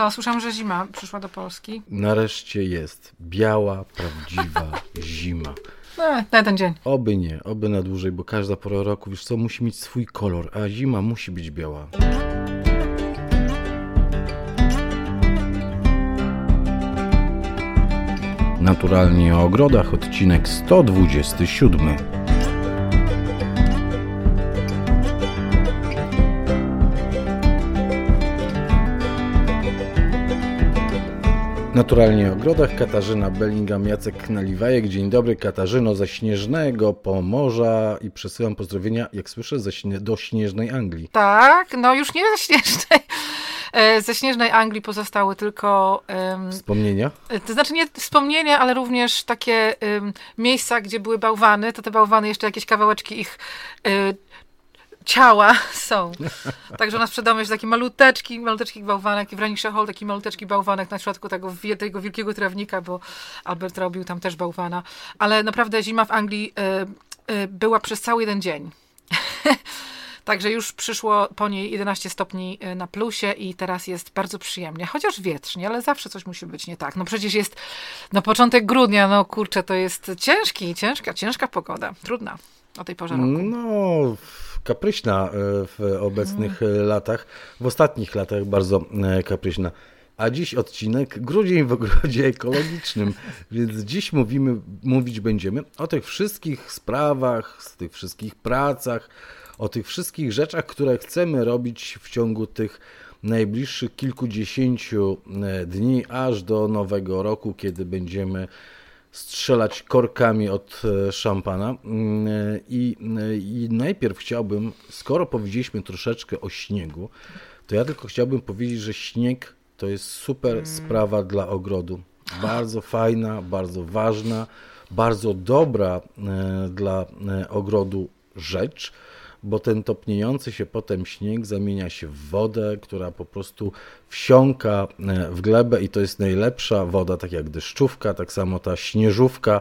Co, słyszałam, że zima przyszła do Polski. Nareszcie jest biała, prawdziwa zima. No, na ten dzień. Oby nie, oby na dłużej, bo każda pora roku, wiesz co, musi mieć swój kolor, a zima musi być biała. Naturalnie o ogrodach, odcinek 127. Naturalnie o ogrodach Katarzyna Bellingham, Jacek Naliwajek. Dzień dobry Katarzyno ze śnieżnego Pomorza i przesyłam pozdrowienia, jak słyszę, ze śnie do śnieżnej Anglii. Tak, no już nie ze śnieżnej. E, ze śnieżnej Anglii pozostały tylko. Um, Wspomnienia? To znaczy nie wspomnienia, ale również takie um, miejsca, gdzie były bałwany. To te bałwany, jeszcze jakieś kawałeczki ich y, ciała są. Także przed domem jest taki maluteczki, maluteczki bałwanek i w Ranisha Hall taki maluteczki bałwanek na środku tego, tego wielkiego trawnika, bo Albert robił tam też bałwana. Ale naprawdę zima w Anglii y, y, była przez cały jeden dzień. Także już przyszło po niej 11 stopni y, na plusie i teraz jest bardzo przyjemnie. Chociaż wietrznie, ale zawsze coś musi być nie tak. No przecież jest no początek grudnia, no kurczę, to jest ciężki, ciężka, ciężka pogoda. Trudna o tej porze roku. No, kapryśna e, w obecnych mm. latach, w ostatnich latach bardzo e, kapryśna. A dziś odcinek Grudzień w ogrodzie ekologicznym. Więc dziś mówimy, mówić będziemy o tych wszystkich sprawach, z tych wszystkich pracach, o tych wszystkich rzeczach, które chcemy robić w ciągu tych najbliższych kilkudziesięciu dni, aż do nowego roku, kiedy będziemy strzelać korkami od e, szampana. Mm, e, I, e, I najpierw chciałbym, skoro powiedzieliśmy troszeczkę o śniegu, to ja tylko chciałbym powiedzieć, że śnieg to jest super mm. sprawa dla ogrodu. Bardzo fajna, bardzo ważna, bardzo dobra dla ogrodu rzecz bo ten topniejący się potem śnieg zamienia się w wodę, która po prostu wsiąka e, w glebę i to jest najlepsza woda, tak jak deszczówka, tak samo ta śnieżówka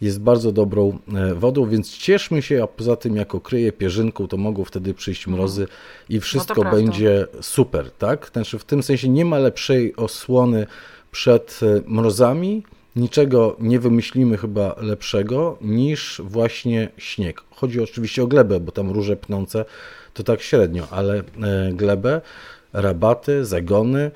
jest bardzo dobrą e, wodą, więc cieszmy się, a poza tym jako kryje pierzynką, to mogą wtedy przyjść mhm. mrozy i no wszystko no będzie super, tak? Znaczy w tym sensie nie ma lepszej osłony przed e, mrozami, niczego nie wymyślimy chyba lepszego niż właśnie śnieg. Chodzi oczywiście o glebę, bo tam róże pnące to tak średnio, ale e, glebę, rabaty, zagony,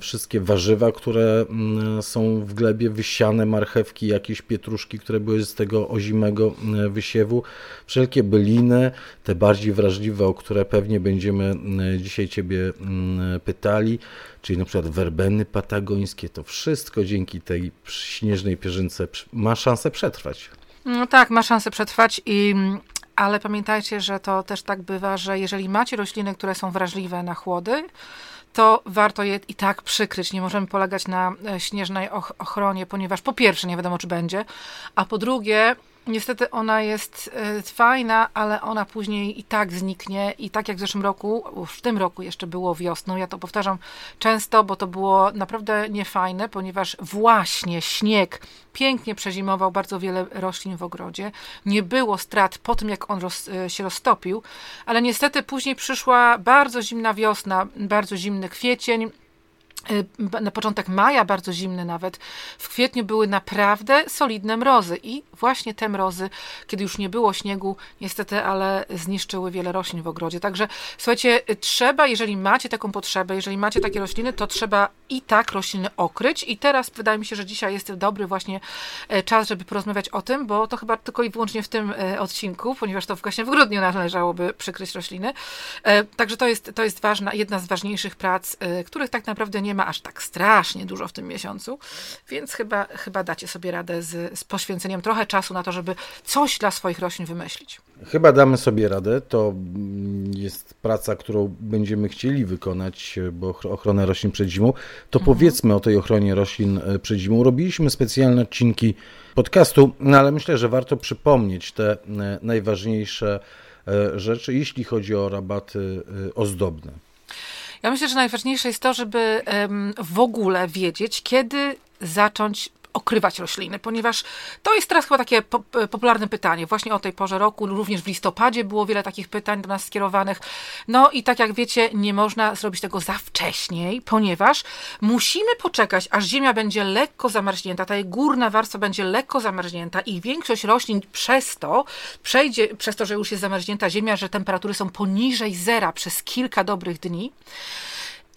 wszystkie warzywa, które mm, są w glebie, wysiane marchewki, jakieś pietruszki, które były z tego ozimego e, wysiewu, wszelkie byliny, te bardziej wrażliwe, o które pewnie będziemy dzisiaj Ciebie pytali, czyli na przykład werbeny patagońskie, to wszystko dzięki tej śnieżnej pierzynce ma szansę przetrwać. No tak, ma szansę przetrwać i ale pamiętajcie, że to też tak bywa, że jeżeli macie rośliny, które są wrażliwe na chłody, to warto je i tak przykryć. Nie możemy polegać na e, śnieżnej ochronie, ponieważ po pierwsze nie wiadomo, czy będzie, a po drugie Niestety ona jest e, fajna, ale ona później i tak zniknie. I tak jak w zeszłym roku, w tym roku jeszcze było wiosną, ja to powtarzam często, bo to było naprawdę niefajne, ponieważ właśnie śnieg pięknie przezimował bardzo wiele roślin w ogrodzie. Nie było strat po tym, jak on roz, e, się roztopił, ale niestety później przyszła bardzo zimna wiosna, bardzo zimny kwiecień na początek maja, bardzo zimny nawet, w kwietniu były naprawdę solidne mrozy i właśnie te mrozy, kiedy już nie było śniegu, niestety, ale zniszczyły wiele roślin w ogrodzie. Także słuchajcie, trzeba, jeżeli macie taką potrzebę, jeżeli macie takie rośliny, to trzeba i tak rośliny okryć i teraz wydaje mi się, że dzisiaj jest dobry właśnie e, czas, żeby porozmawiać o tym, bo to chyba tylko i wyłącznie w tym e, odcinku, ponieważ to właśnie w grudniu należałoby przykryć rośliny. E, także to jest, to jest ważna, jedna z ważniejszych prac, których tak naprawdę nie ma aż tak strasznie dużo w tym miesiącu, więc chyba, chyba dacie sobie radę z, z poświęceniem trochę czasu na to, żeby coś dla swoich roślin wymyślić. Chyba damy sobie radę. To jest praca, którą będziemy chcieli wykonać, bo ochronę roślin przed zimą. To mhm. powiedzmy o tej ochronie roślin e, przed zimą. Robiliśmy specjalne odcinki podcastu, no ale myślę, że warto przypomnieć te e, najważniejsze e, rzeczy, jeśli chodzi o rabaty ozdobne. Ja myślę, że najważniejsze jest to, żeby w ogóle wiedzieć, kiedy zacząć okrywać rośliny? Ponieważ to jest teraz chyba takie po, popularne pytanie. Właśnie o tej porze roku, również w listopadzie było wiele takich pytań do nas skierowanych. No i tak jak wiecie, nie można zrobić tego za wcześniej, ponieważ musimy poczekać, aż ziemia będzie lekko zamarznięta, ta jej górna warstwa będzie lekko zamarznięta i większość roślin przez to przejdzie, przez to, że już jest zamarznięta ziemia, że temperatury są poniżej zera przez kilka dobrych dni.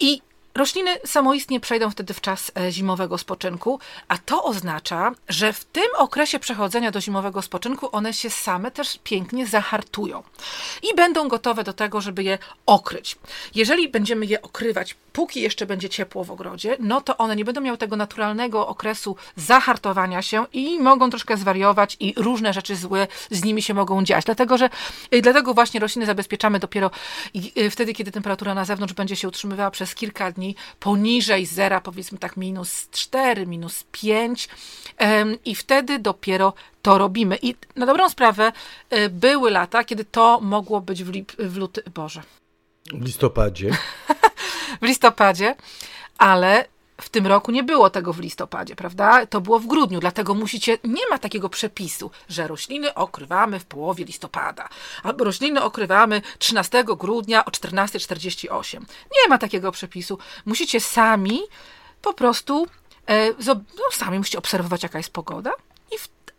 I Rośliny samoistnie przejdą wtedy w czas e, zimowego spoczynku, a to oznacza, że w tym okresie przechodzenia do zimowego spoczynku one się same też pięknie zahartują i będą gotowe do tego, żeby je okryć. Jeżeli będziemy je okrywać, póki jeszcze będzie ciepło w ogrodzie, no to one nie będą miały tego naturalnego okresu zahartowania się i mogą troszkę zwariować i różne rzeczy złe z nimi się mogą dziać. Dlatego, że y, dlatego właśnie rośliny zabezpieczamy dopiero y, wtedy, kiedy temperatura na zewnątrz będzie się utrzymywała przez kilka dni poniżej zera, powiedzmy tak minus 4, minus 5 i wtedy dopiero to robimy. I na dobrą sprawę y, były lata, kiedy to mogło być w, lip, w luty, Boże. W listopadzie. w listopadzie, ale w tym roku nie było tego w listopadzie, prawda? To było w grudniu, dlatego musicie, nie ma takiego przepisu, że rośliny okrywamy w połowie listopada, albo rośliny okrywamy 13 grudnia o 14.48. Nie ma takiego przepisu. Musicie sami po prostu, e, no, sami musicie obserwować, jaka jest pogoda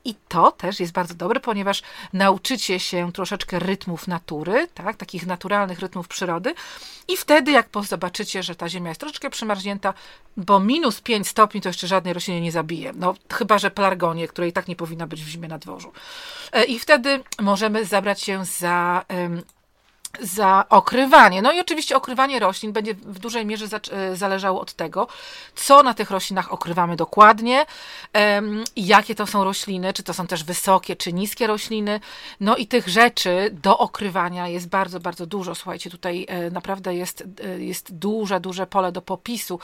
i to też jest bardzo dobre, ponieważ nauczycie się troszeczkę rytmów natury, tak, takich naturalnych rytmów przyrody. I wtedy, jak zobaczycie, że ta ziemia jest troszeczkę przymarznięta, bo minus 5 stopni to jeszcze żadnej rośliny nie zabije. No, chyba, że pelargonie, której tak nie powinna być w zimie na dworzu. E, I wtedy możemy zabrać się za za okrywanie. No i oczywiście okrywanie roślin będzie w dużej mierze e, zależało od tego, co na tych roślinach okrywamy dokładnie, jakie to są rośliny, czy to są też wysokie, czy niskie rośliny. No i tych rzeczy do okrywania jest bardzo, bardzo dużo. Słuchajcie, tutaj e, naprawdę jest, e, jest duże, duże pole do popisu.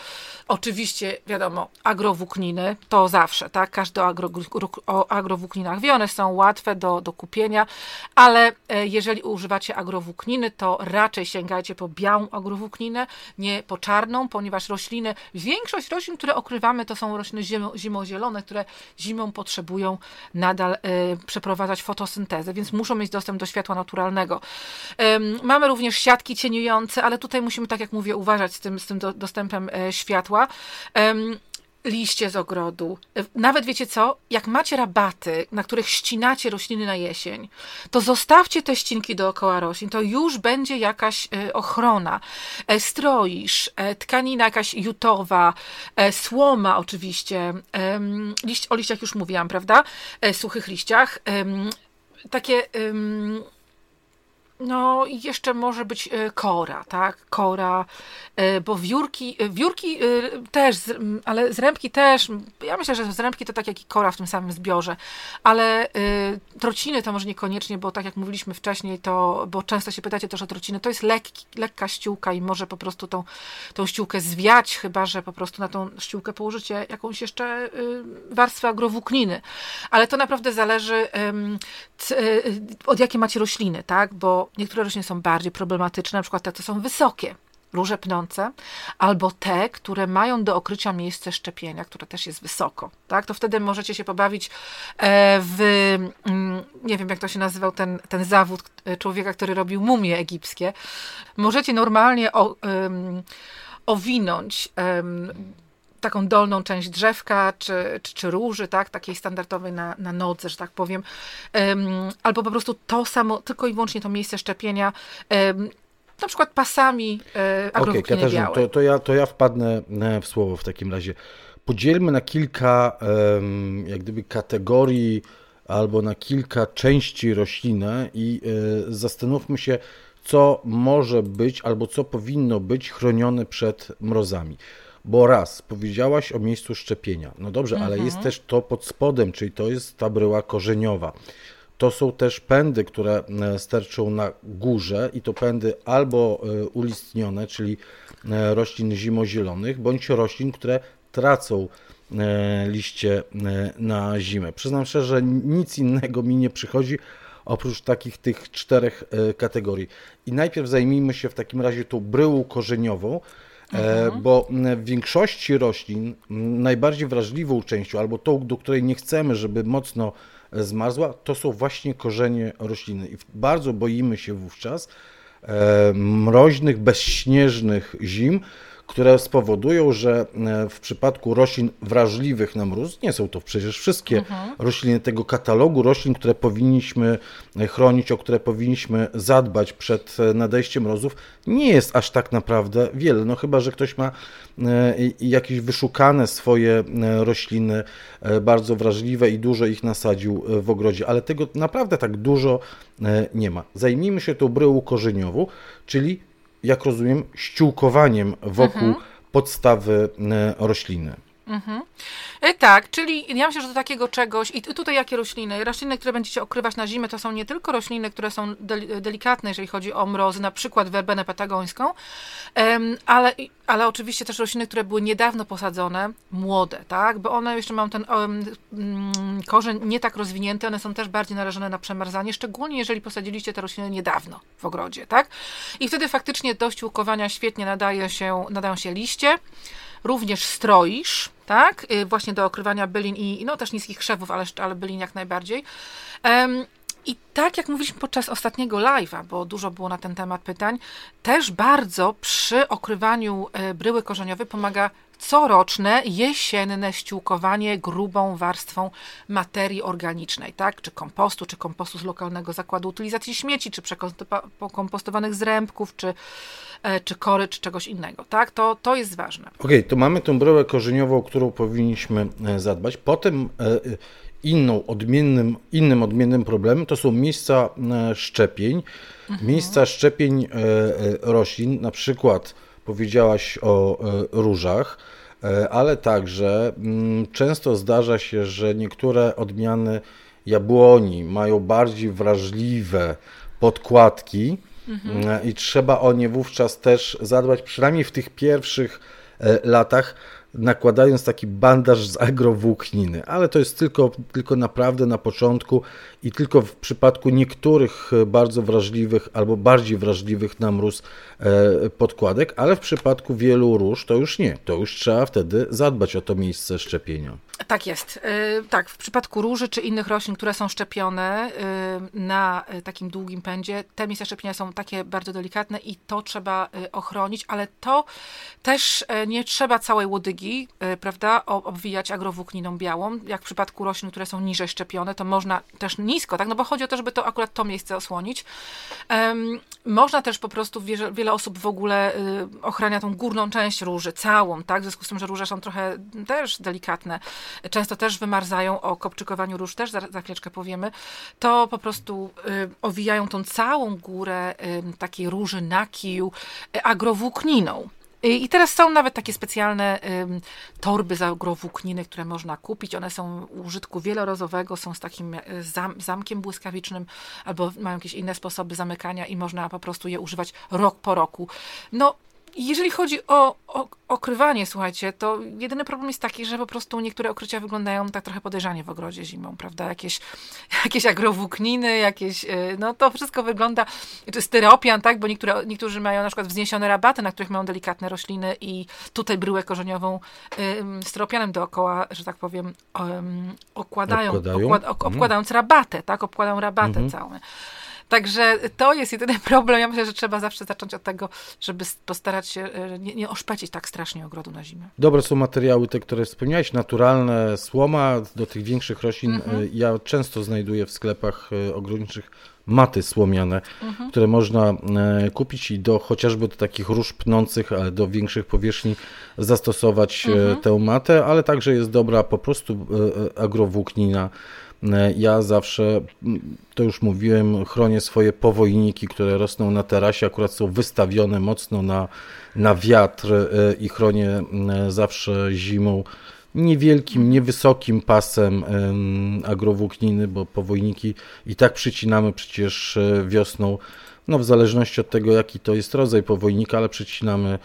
Oczywiście, wiadomo, agrowłókniny to zawsze, tak? Każdy o, agro, o agrowłókninach wie, one są łatwe do, do kupienia, ale jeżeli używacie agrowłóknin, rośliny, to raczej sięgajcie po białą agrowłókninę, nie po czarną, ponieważ rośliny, większość roślin, które okrywamy, to są rośliny zimo, zimozielone, które zimą potrzebują nadal y, przeprowadzać fotosyntezę, więc muszą mieć dostęp do światła naturalnego. Y, mamy również siatki cieniujące, ale tutaj musimy, tak jak mówię, uważać z tym, z tym do, dostępem y, światła. Y, liście z ogrodu. Nawet wiecie co? Jak macie rabaty, na których ścinacie rośliny na jesień, to zostawcie te ścinki dookoła roślin, to już będzie jakaś e, ochrona. E, stroisz, e, tkanina jakaś jutowa, słoma oczywiście, liść, o liściach już mówiłam, prawda? Suchych liściach. Takie no i jeszcze może być e, kora, tak? Kora, e, bo wiórki, e, wiórki też, ale zrębki też, ja myślę, że zrębki to tak jak i kora w tym samym zbiorze, ale trociny to może niekoniecznie, bo tak jak mówiliśmy wcześniej, to, bo często się pytacie też o trociny, to jest lekki, lekka ściółka i może po prostu tą, tą ściółkę zwiać, chyba, że po prostu na tą ściółkę położycie jakąś jeszcze warstwę agrowłókniny, ale to naprawdę zależy od jakie macie rośliny, tak? Bo niektóre rośliny są bardziej problematyczne, na przykład te, co są wysokie, róże pnące, albo te, które mają do okrycia miejsce szczepienia, które też jest wysoko, tak? To wtedy możecie się pobawić e, w, mm, nie wiem jak to się nazywał ten, ten zawód e, człowieka, który robił mumie egipskie. Możecie normalnie o, owinąć taką dolną część drzewka, czy, czy, czy róży, tak, takiej standardowej na, na nodze, że tak powiem, albo po prostu to samo, tylko i wyłącznie to miejsce szczepienia, na przykład pasami e, Okej, okay, Katarzyna, to, to, ja, to ja wpadnę e, w słowo w takim razie. Podzielmy na kilka jak gdyby kategorii albo na kilka części roślinę i e, zastanówmy się, co może być albo co powinno być chronione przed mrozami. Bo raz, powiedziałaś o miejscu szczepienia. No dobrze, mhm. ale jest też to pod spodem, czyli to jest ta bryła korzeniowa. To są też pędy, które e, sterczą na górze i to pędy albo e, ulistnione, czyli e, roślin zimozielonych, bądź roślin, które tracą liście na zimę. Przyznam szczerze, że nic innego mi nie przychodzi oprócz takich tych czterech kategorii. I najpierw zajmijmy się w takim razie tą bryłą korzeniową, Mhm. Bo w większości roślin najbardziej wrażliwą częścią, albo tą, do której nie chcemy, żeby mocno zmarzła, to są właśnie korzenie rośliny. I bardzo boimy się wówczas mroźnych, bezśnieżnych zim, które spowodują, że e, w przypadku roślin wrażliwych na mróz, nie są to przecież wszystkie mhm. rośliny tego katalogu roślin, które powinniśmy e, chronić, o które powinniśmy zadbać przed e, nadejściem mrozów, nie jest aż tak naprawdę wiele. No chyba, że ktoś ma jakieś wyszukane swoje rośliny bardzo wrażliwe i dużo ich nasadził w ogrodzie, ale tego naprawdę tak dużo nie ma. Zajmijmy się tą bryłą korzeniową, czyli jak rozumiem, ściółkowaniem wokół mhm. podstawy e, rośliny. Mhm. E, tak, czyli ja myślę, że do takiego czegoś, i tutaj jakie rośliny? Rośliny, które będziecie okrywać na zimę, to są nie tylko rośliny, które są delikatne, jeżeli chodzi o mrozy, na przykład werbenę patagońską, ale, ale oczywiście też rośliny, które były niedawno posadzone, młode, tak, bo one jeszcze mają ten um, korzeń nie tak rozwinięty, one są też bardziej narażone na przemarzanie, szczególnie jeżeli posadziliście te rośliny niedawno w ogrodzie, tak, i wtedy faktycznie do ściółkowania świetnie nadaje się, nadają się liście, również stroisz, tak? Y, właśnie do okrywania bylin i no też niskich krzewów, ale, ale bylin jak najbardziej. I tak jak mówiliśmy podczas ostatniego live'a, bo dużo było na ten temat pytań, też bardzo przy okrywaniu e, bryły korzeniowej pomaga coroczne jesienne ściółkowanie grubą warstwą materii organicznej, tak? Czy kompostu, czy kompostu z lokalnego zakładu utylizacji śmieci, czy przekompostowanych zrębków, czy, e, czy kory, czy czegoś innego, tak? To, to jest ważne. Okej, okay, to mamy tą bryłę korzeniową, którą powinniśmy e, zadbać. Potem inną, odmiennym, innym odmiennym problemem to są miejsca szczepień. Mhm. Miejsca szczepień roślin, na przykład powiedziałaś o e, różach, e, ale także mm, często zdarza się, że niektóre odmiany jabłoni mają bardziej wrażliwe podkładki mhm. E, i trzeba o nie wówczas też zadbać, przynajmniej w tych pierwszych latach, nakładając taki bandaż z agrowłókniny, ale to jest tylko, tylko naprawdę na początku i tylko w przypadku niektórych bardzo wrażliwych albo bardziej wrażliwych na mróz e, podkładek, ale w przypadku wielu róż to już nie. To już trzeba wtedy zadbać o to miejsce szczepienia. Tak jest. E, tak, w przypadku róży czy innych roślin, które są szczepione e, na takim długim pędzie, te miejsca szczepienia są takie bardzo delikatne i to trzeba ochronić, ale to też nie trzeba całej łodygi, prawda, obwijać agrowłókniną białą. Jak w przypadku roślin, które są niżej szczepione, to można też nisko, tak? No bo chodzi o to, żeby to akurat to miejsce osłonić. Można też po prostu, wiele, osób w ogóle y, ochrania tą górną część róży, całą, tak? W związku z tym, że róże są trochę też delikatne, często też wymarzają, o kopczykowaniu róż też za, za chwileczkę powiemy, to po prostu y, owijają tą całą górę y, takiej róży na kiju agrowłókniną. I teraz są nawet takie specjalne torby z agrowłókniny, które można kupić. One są użytku wielorozowego, są z takim e, zam zamkiem błyskawicznym albo mają jakieś inne sposoby zamykania i można po prostu je używać rok po roku. No, jeżeli chodzi o, o, okrywanie, słuchajcie, to jedyny problem jest taki, że po prostu niektóre okrycia wyglądają tak trochę podejrzanie w ogrodzie zimą, prawda? Jakieś, jakieś agrowłókniny, jakieś, y, no to wszystko wygląda, czy styropian, tak? Bo niektóre, niektórzy mają na przykład wzniesione rabaty, na których mają delikatne rośliny i tutaj bryłę korzeniową styropianem dookoła, że tak powiem, okładają, obkładają? Okład, ok, obkładając rabatę, tak? Obkładają rabatę mhm. całą. Także to jest jedyny problem. Ja myślę, że trzeba zawsze zacząć od tego, żeby postarać się e, nie, nie oszpecić tak strasznie ogrodu na zimę. Dobre są materiały te, które wspomniałeś, naturalne, słoma do tych większych roślin. Mhm. E, ja często znajduję w sklepach e, ogrodniczych maty słomiane, mhm. które można kupić i do chociażby do takich róż pnących, ale do większych powierzchni zastosować mhm. tę matę, ale także jest dobra po prostu agrowłóknina ja zawsze, to już mówiłem, chronię swoje powojniki, które rosną na tarasie, akurat są wystawione mocno na, na wiatr e, i chronię zawsze zimą niewielkim, niewysokim pasem agrowłókniny, bo powojniki i tak przycinamy przecież e, wiosną, no w zależności od tego, jaki to jest rodzaj powojnika, ale przycinamy E,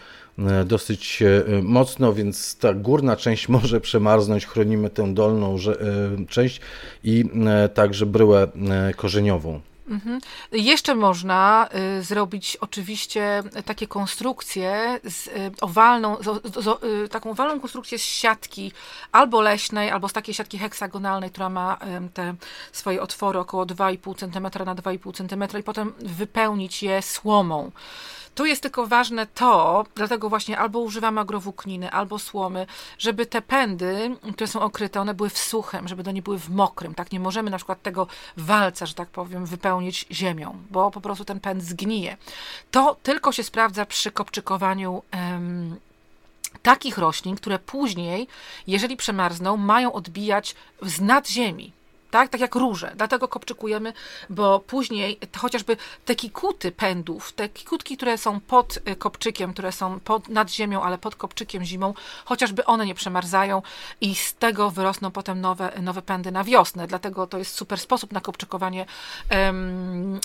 dosyć e, mocno, więc ta górna część może przemarznąć. Chronimy tę dolną e, część i także bryłę korzeniową. Mhm. Jeszcze można y, zrobić oczywiście takie konstrukcje z y, owalną, z, z, y, taką owalną konstrukcję z siatki albo leśnej, albo z takiej siatki heksagonalnej, która ma te swoje otwory około 2,5 cm na 2,5 cm i potem wypełnić je słomą. Tu jest tylko ważne to, dlatego właśnie albo używamy agrowłókniny, albo słomy, żeby te pędy, które są okryte, one były w suchym, żeby one nie były w mokrym. Tak nie możemy na przykład tego walca, że tak powiem, wypełnić ziemią, bo po prostu ten pęd zgnije. To tylko się sprawdza przy kopczykowaniu em, takich roślin, które później, jeżeli przemarzną, mają odbijać z nad ziemi tak? Tak jak róże. Dlatego kopczykujemy, bo później chociażby te kikuty pędów, te kikutki, które są pod y, kopczykiem, które są pod, nad ziemią, ale pod kopczykiem zimą, chociażby one nie przemarzają i z tego wyrosną potem nowe, nowe pędy na wiosnę. Dlatego to jest super sposób na kopczykowanie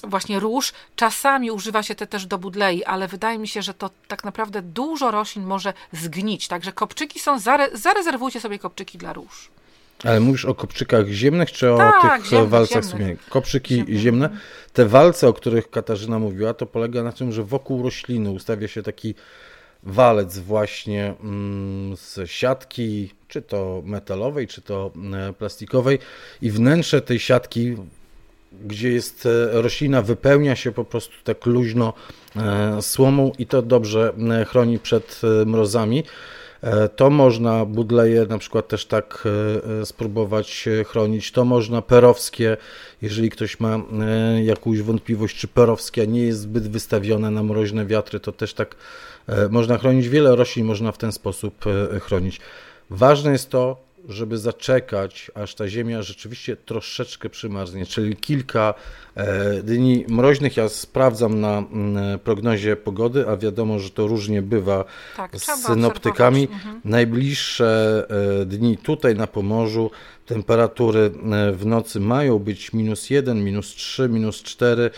właśnie róż. Czasami używa się te też do budlei, ale wydaje mi się, że to tak naprawdę dużo roślin może zgnić. Także kopczyki są, zare, zarezerwujcie sobie kopczyki dla róż. Ale mówisz o kopczykach ziemnych, czy o tak, tych ziemnych, walcach ziemnych. Kopczyki ziemne. ziemne. Te walce, o których Katarzyna mówiła, to polega na tym, że wokół rośliny ustawia się taki walec właśnie mm, z siatki, czy to metalowej, czy to e, plastikowej i wnętrze tej siatki, gdzie jest e, roślina, wypełnia się po prostu tak luźno e, słomą i to dobrze chroni przed mrozami. E, to można budleje na przykład też tak e, e, spróbować chronić. To można perowskie, jeżeli ktoś ma jakąś wątpliwość, czy perowskie nie jest zbyt wystawione na mroźne wiatry, to też tak można chronić. Wiele roślin można w ten sposób chronić. Ważne jest to, żeby zaczekać, aż ta ziemia rzeczywiście troszeczkę przymarznie, czyli kilka e, dni mroźnych. Ja sprawdzam na mm, prognozie pogody, a wiadomo, że to różnie bywa tak, z synoptykami. Mhm. Najbliższe e, dni tutaj na Pomorzu temperatury e, w nocy mają być minus 1, minus 3, minus 4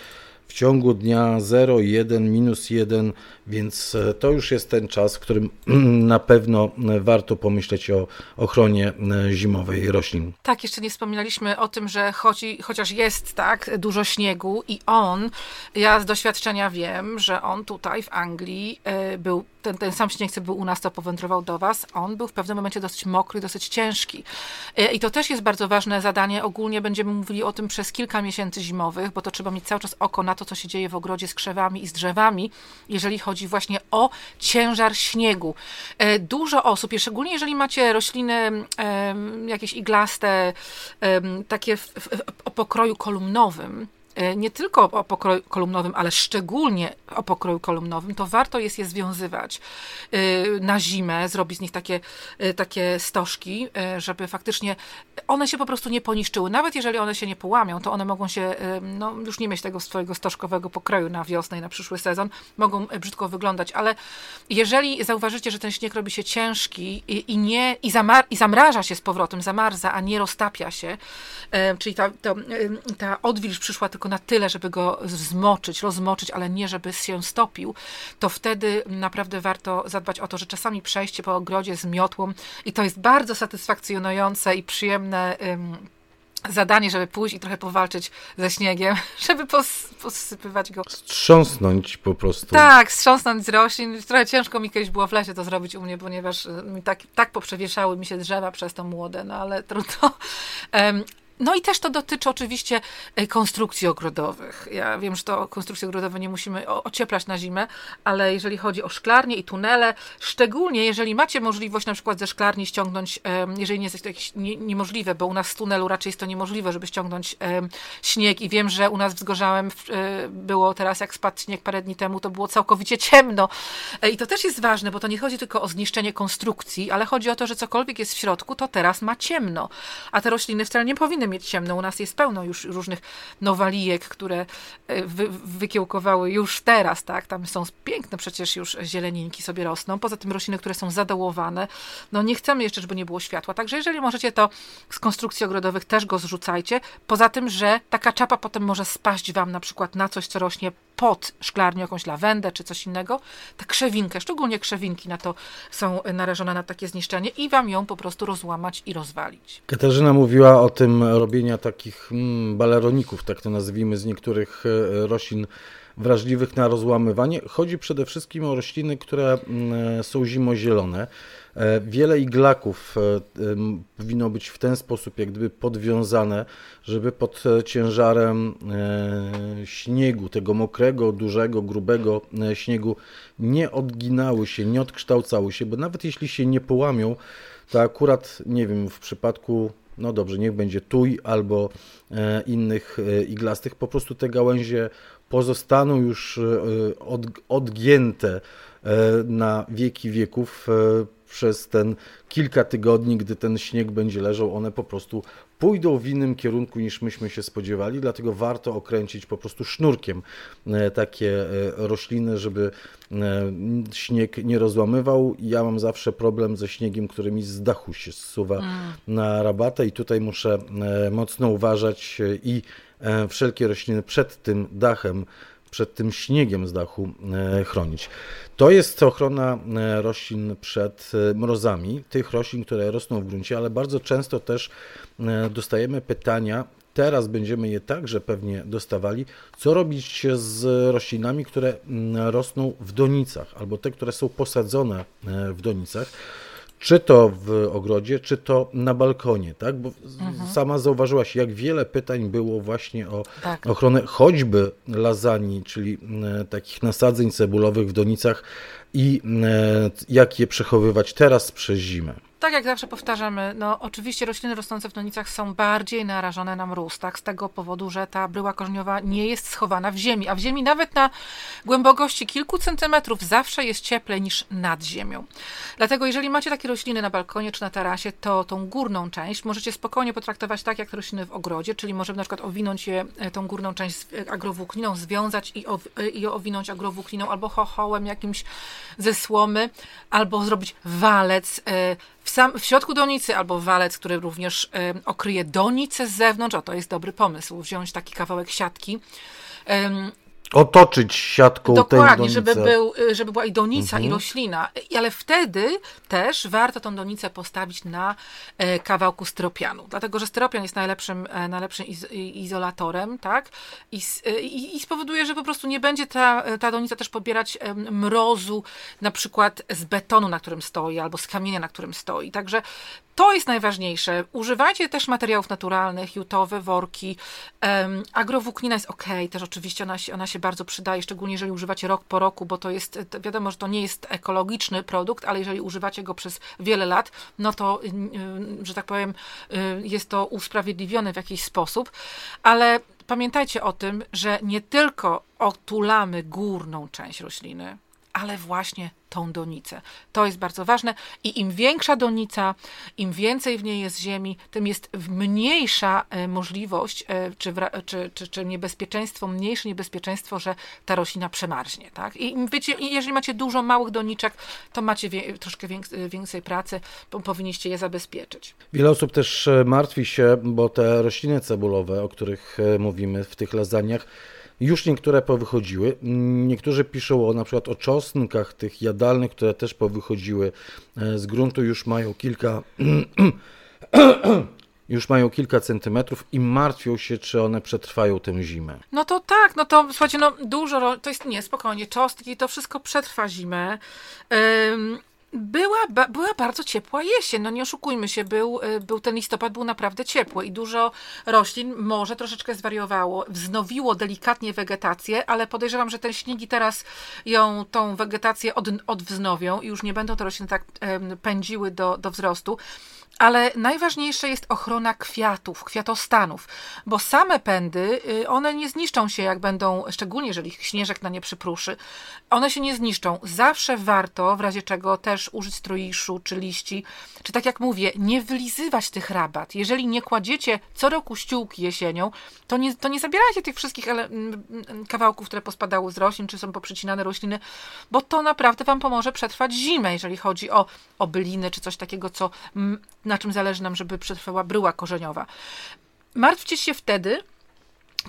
w ciągu dnia 0, 1, minus 1, więc e, to już jest ten czas, w którym na pewno e, warto pomyśleć o ochronie e, zimowej roślin. Tak, jeszcze nie wspominaliśmy o tym, że chodzi, chociaż jest tak dużo śniegu i on, ja z doświadczenia wiem, że on tutaj w Anglii był ten, ten sam śnieg, co był u nas, to powędrował do Was, on był w pewnym momencie dosyć mokry, dosyć ciężki. I to też jest bardzo ważne zadanie. Ogólnie będziemy mówili o tym przez kilka miesięcy zimowych, bo to trzeba mieć cały czas oko na to, co się dzieje w ogrodzie z krzewami i z drzewami, jeżeli chodzi właśnie o ciężar śniegu. E, dużo osób, szczególnie jeżeli macie rośliny jakieś iglaste, takie w, w, o pokroju kolumnowym, nie tylko o pokroju kolumnowym, ale szczególnie o pokroju kolumnowym, to warto jest je związywać e, na zimę, zrobić z nich takie, e, takie stożki, żeby faktycznie one się po prostu nie poniszczyły. Nawet jeżeli one się nie połamią, to one mogą się, no już nie mieć tego swojego stożkowego pokroju na wiosnę i na przyszły sezon, mogą brzydko wyglądać, ale jeżeli zauważycie, że ten śnieg robi się ciężki i, i nie, i, zamar, i zamraża się z powrotem, zamarza, a nie roztapia się, czyli ta, ta, ta odwilż przyszła tylko na tyle, żeby go zmoczyć, rozmoczyć, ale nie żeby się stopił, to wtedy naprawdę warto zadbać o to, że czasami przejście po ogrodzie z miotłą i to jest bardzo satysfakcjonujące i przyjemne zadanie, żeby pójść i trochę powalczyć ze śniegiem, żeby pos, posypywać go. Strząsnąć po prostu. Tak, strząsnąć z roślin. Trochę ciężko mi kiedyś było w lesie to zrobić u mnie, ponieważ y, mi tak, tak poprzewieszały mi się drzewa przez to młode, no ale trudno. Um, no i też to dotyczy oczywiście e, konstrukcji ogrodowych. Ja wiem, że to konstrukcje ogrodowe nie musimy ocieplać na zimę, ale jeżeli chodzi o szklarnie i tunele, szczególnie jeżeli macie możliwość na przykład ze szklarni ściągnąć, jeżeli nie jest to jakieś niemożliwe, bo u nas z tunelu raczej jest to niemożliwe, żeby ściągnąć śnieg i wiem, że u nas wzgorzałem e, było teraz, jak spadł śnieg parę dni temu, to było całkowicie ciemno. E, I to też jest ważne, bo to nie chodzi tylko o zniszczenie konstrukcji, ale chodzi o to, że cokolwiek jest w środku, to teraz ma ciemno. A te rośliny wcale nie powinny mieć ciemno. U nas jest pełno już różnych nowalijek, które e, wy, wykiełkowały już teraz, tak? Tam są piękne przecież już zieleninki sobie rosną. Poza tym rośliny, które są zadołowane. No nie chcemy jeszcze, żeby nie było światła. Także jeżeli możecie, to z konstrukcji ogrodowych też go zrzucajcie. Poza tym, że taka czapa potem może spaść wam na przykład na coś, co rośnie pod szklarnią jakąś lawendę czy coś innego, ta krzewinkę, szczególnie krzewinki na to są narażone na takie zniszczenie i wam ją po prostu rozłamać i rozwalić. Katarzyna mówiła o tym robienia takich mm, baleroników, tak to nazwijmy, z niektórych e, roślin wrażliwych na rozłamywanie. Chodzi przede wszystkim o rośliny, które mm, są zimozielone. E, wiele iglaków e, powinno być w ten sposób jak gdyby podwiązane, żeby pod ciężarem śniegu, tego mokrego, dużego, grubego śniegu nie odginały się, nie odkształcały się, bo nawet jeśli się nie połamią, to akurat, nie wiem, w przypadku no dobrze, niech będzie tuj albo e, innych e, iglastych, po prostu te gałęzie pozostaną już e, od, odgięte na wieki wieków przez ten kilka tygodni, gdy ten śnieg będzie leżał, one po prostu pójdą w innym kierunku niż myśmy się spodziewali, dlatego warto okręcić po prostu sznurkiem e, takie e, rośliny, żeby e, śnieg nie rozłamywał. Ja mam zawsze problem ze śniegiem, który mi z dachu się zsuwa mm. na rabatę i tutaj muszę mocno uważać i wszelkie rośliny przed tym dachem przed tym śniegiem z dachu chronić. To jest ochrona roślin przed mrozami, tych roślin, które rosną w gruncie, ale bardzo często też E, dostajemy pytania, teraz będziemy je także pewnie dostawali, co robić z roślinami, które mm, rosną w donicach, albo te, które są posadzone e, w donicach czy to w ogrodzie, czy to na balkonie, tak? Bo mhm. sama zauważyłaś, jak wiele pytań było właśnie o tak. ochronę choćby lasagne, czyli e, takich nasadzeń cebulowych w donicach i jak je przechowywać teraz przez zimę. Tak jak zawsze powtarzamy, no oczywiście rośliny rosnące w donicach są bardziej narażone na mróz, tak, z tego powodu, że ta bryła korzeniowa nie jest schowana w ziemi, a w ziemi nawet na głębokości kilku centymetrów zawsze jest cieplej niż nad ziemią. Dlatego jeżeli macie takie rośliny na balkonie czy na tarasie, to tą górną część możecie spokojnie potraktować tak jak rośliny w ogrodzie, czyli możemy na przykład owinąć je, e, tą górną część agrowłókniną, związać i, ow, e, i owinąć agrowłókniną albo chochołem jakimś ze słomy, albo zrobić walec, e, w, sam, w środku donicy albo walec, który również y, okryje donicę z zewnątrz, o to jest dobry pomysł, wziąć taki kawałek siatki, otoczyć siatką Dokładnie, żeby, był, y, żeby była i donica, mhm. i roślina. Ale wtedy też warto tą donicę postawić na e, kawałku styropianu. Dlatego, że styropian jest najlepszym, e, najlepszym iz, izolatorem, tak? I, e, i, I, spowoduje, że po prostu nie będzie ta, ta donica też pobierać mrozu, na przykład z betonu, na którym stoi, albo z kamienia, na którym stoi. Także to jest najważniejsze. Używajcie też materiałów naturalnych, jutowe, worki. Um, agrowłóknina jest ok, też oczywiście ona się, ona się bardzo przydaje, szczególnie jeżeli używacie rok po roku, bo to jest, wiadomo, że to nie jest ekologiczny produkt, ale jeżeli używacie go przez wiele lat, no to, że tak powiem, y, jest to usprawiedliwione w jakiś sposób, ale pamiętajcie o tym, że nie tylko otulamy górną część rośliny, ale właśnie tą donicę. To jest bardzo ważne i im większa donica, im więcej w niej jest ziemi, tym jest mniejsza e, możliwość, e, czy, czy, czy, czy niebezpieczeństwo, mniejsze niebezpieczeństwo, że ta roślina przemarznie. Tak? I wiecie, jeżeli macie dużo małych doniczek, to macie wie, troszkę więcej pracy, bo powinniście je zabezpieczyć. Wiele osób też e, martwi się, bo te rośliny cebulowe, o których mówimy w tych lasagnach, już niektóre powychodziły. Niektórzy piszą o, na przykład o czosnkach tych jadalnych, które też powychodziły e, z gruntu, już mają kilka już mają kilka centymetrów i martwią się, czy one przetrwają tę zimę. No to tak, no to słuchajcie, no dużo, to jest, nie, spokojnie, czosnki, to wszystko przetrwa zimę. Była, ba, była bardzo ciepła jesień, no nie oszukujmy się, był, y, był ten listopad był naprawdę ciepły i dużo roślin może troszeczkę zwariowało, wznowiło delikatnie wegetację, ale podejrzewam, że ten śniegi teraz ją, tą wegetację od, odwznowią i już nie będą te rośliny tak pędziły do, do wzrostu. Ale najważniejsze jest ochrona kwiatów, kwiatostanów, bo same pędy, y, one nie zniszczą się, jak będą, szczególnie jeżeli śnieżek na nie przypruszy, one się nie zniszczą. Zawsze warto, w razie czego też użyć stroiszu czy liści, czy tak jak mówię, nie wylizywać tych rabat. Jeżeli nie kładziecie co roku ściółki jesienią, to nie, to nie zabierajcie tych wszystkich kawałków, które pospadały z roślin, czy są poprzycinane rośliny, bo to naprawdę Wam pomoże przetrwać zimę, jeżeli chodzi o, o byliny, czy coś takiego, co na czym zależy nam, żeby przetrwała bryła korzeniowa. Martwcie się wtedy,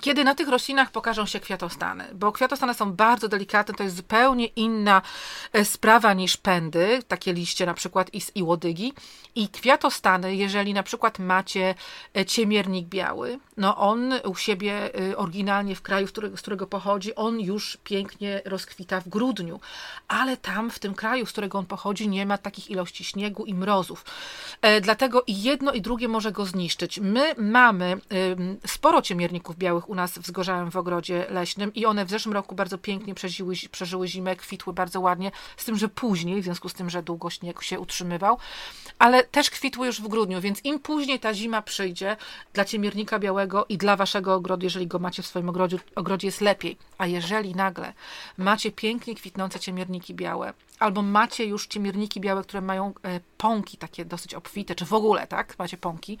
kiedy na tych roślinach pokażą się kwiatostany, bo kwiatostany są bardzo delikatne, to jest zupełnie inna e, sprawa niż pędy, takie liście na przykład i, i łodygi. I kwiatostany, jeżeli na przykład macie e, ciemiernik biały, no on u siebie e, oryginalnie w kraju, z którego, z którego pochodzi, on już pięknie rozkwita w grudniu, ale tam w tym kraju, z którego on pochodzi, nie ma takich ilości śniegu i mrozów. Dlatego i jedno i drugie może go zniszczyć. My mamy sporo ciemierników białych u nas w Zgorzałem w ogrodzie leśnym i one w zeszłym roku bardzo pięknie przeżyły, przeżyły zimę, kwitły bardzo ładnie, z tym, że później, w związku z tym, że długo śnieg się utrzymywał, ale też kwitły już w grudniu, więc im później ta zima przyjdzie dla ciemiernika białego i dla waszego ogrodu, jeżeli go macie w swoim ogrodzie, ogrodzie jest lepiej. A jeżeli nagle macie pięknie kwitnące ciemierniki białe, albo macie już ciemierniki białe, które mają e, pąki takie dosyć obfite, czy w ogóle, tak, macie pąki,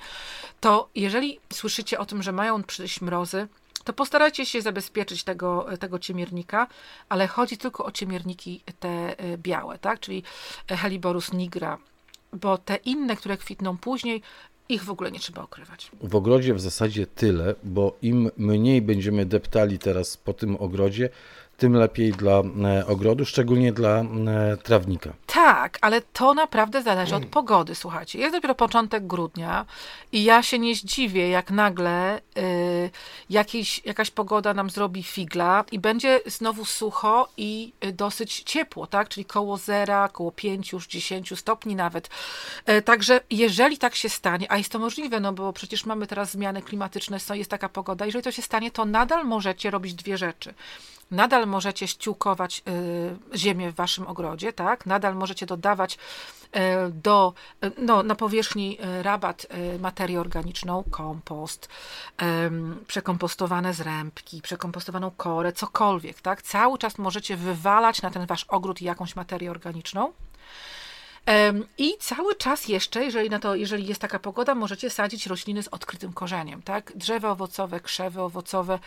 to jeżeli słyszycie o tym, że mają przyjść mrozy, to postarajcie się zabezpieczyć tego, tego ciemiernika, ale chodzi tylko o ciemierniki te e, białe, tak? czyli Heliborus nigra, bo te inne, które kwitną później, ich w ogóle nie trzeba okrywać. W ogrodzie w zasadzie tyle, bo im mniej będziemy deptali teraz po tym ogrodzie, tym lepiej dla e, ogrodu, szczególnie dla e, trawnika. Tak, ale to naprawdę zależy od pogody, słuchajcie. Jest dopiero początek grudnia i ja się nie zdziwię, jak nagle y, jakiś, jakaś pogoda nam zrobi figla i będzie znowu sucho i y, dosyć ciepło, tak? Czyli koło zera, koło 5, już 10 stopni nawet. Y, także jeżeli tak się stanie, a jest to możliwe, no bo przecież mamy teraz zmiany klimatyczne, jest taka pogoda, jeżeli to się stanie, to nadal możecie robić dwie rzeczy nadal możecie ściółkować y, ziemię w waszym ogrodzie, tak? Nadal możecie dodawać y, do, y, no, na powierzchni rabat materię organiczną, kompost, przekompostowane zrębki, przekompostowaną korę, cokolwiek, tak? Cały czas możecie wywalać na ten wasz ogród jakąś materię organiczną. I cały czas jeszcze, jeżeli, na to, jeżeli jest taka pogoda, możecie sadzić rośliny z odkrytym korzeniem, tak? Drzewa owocowe, krzewy owocowe,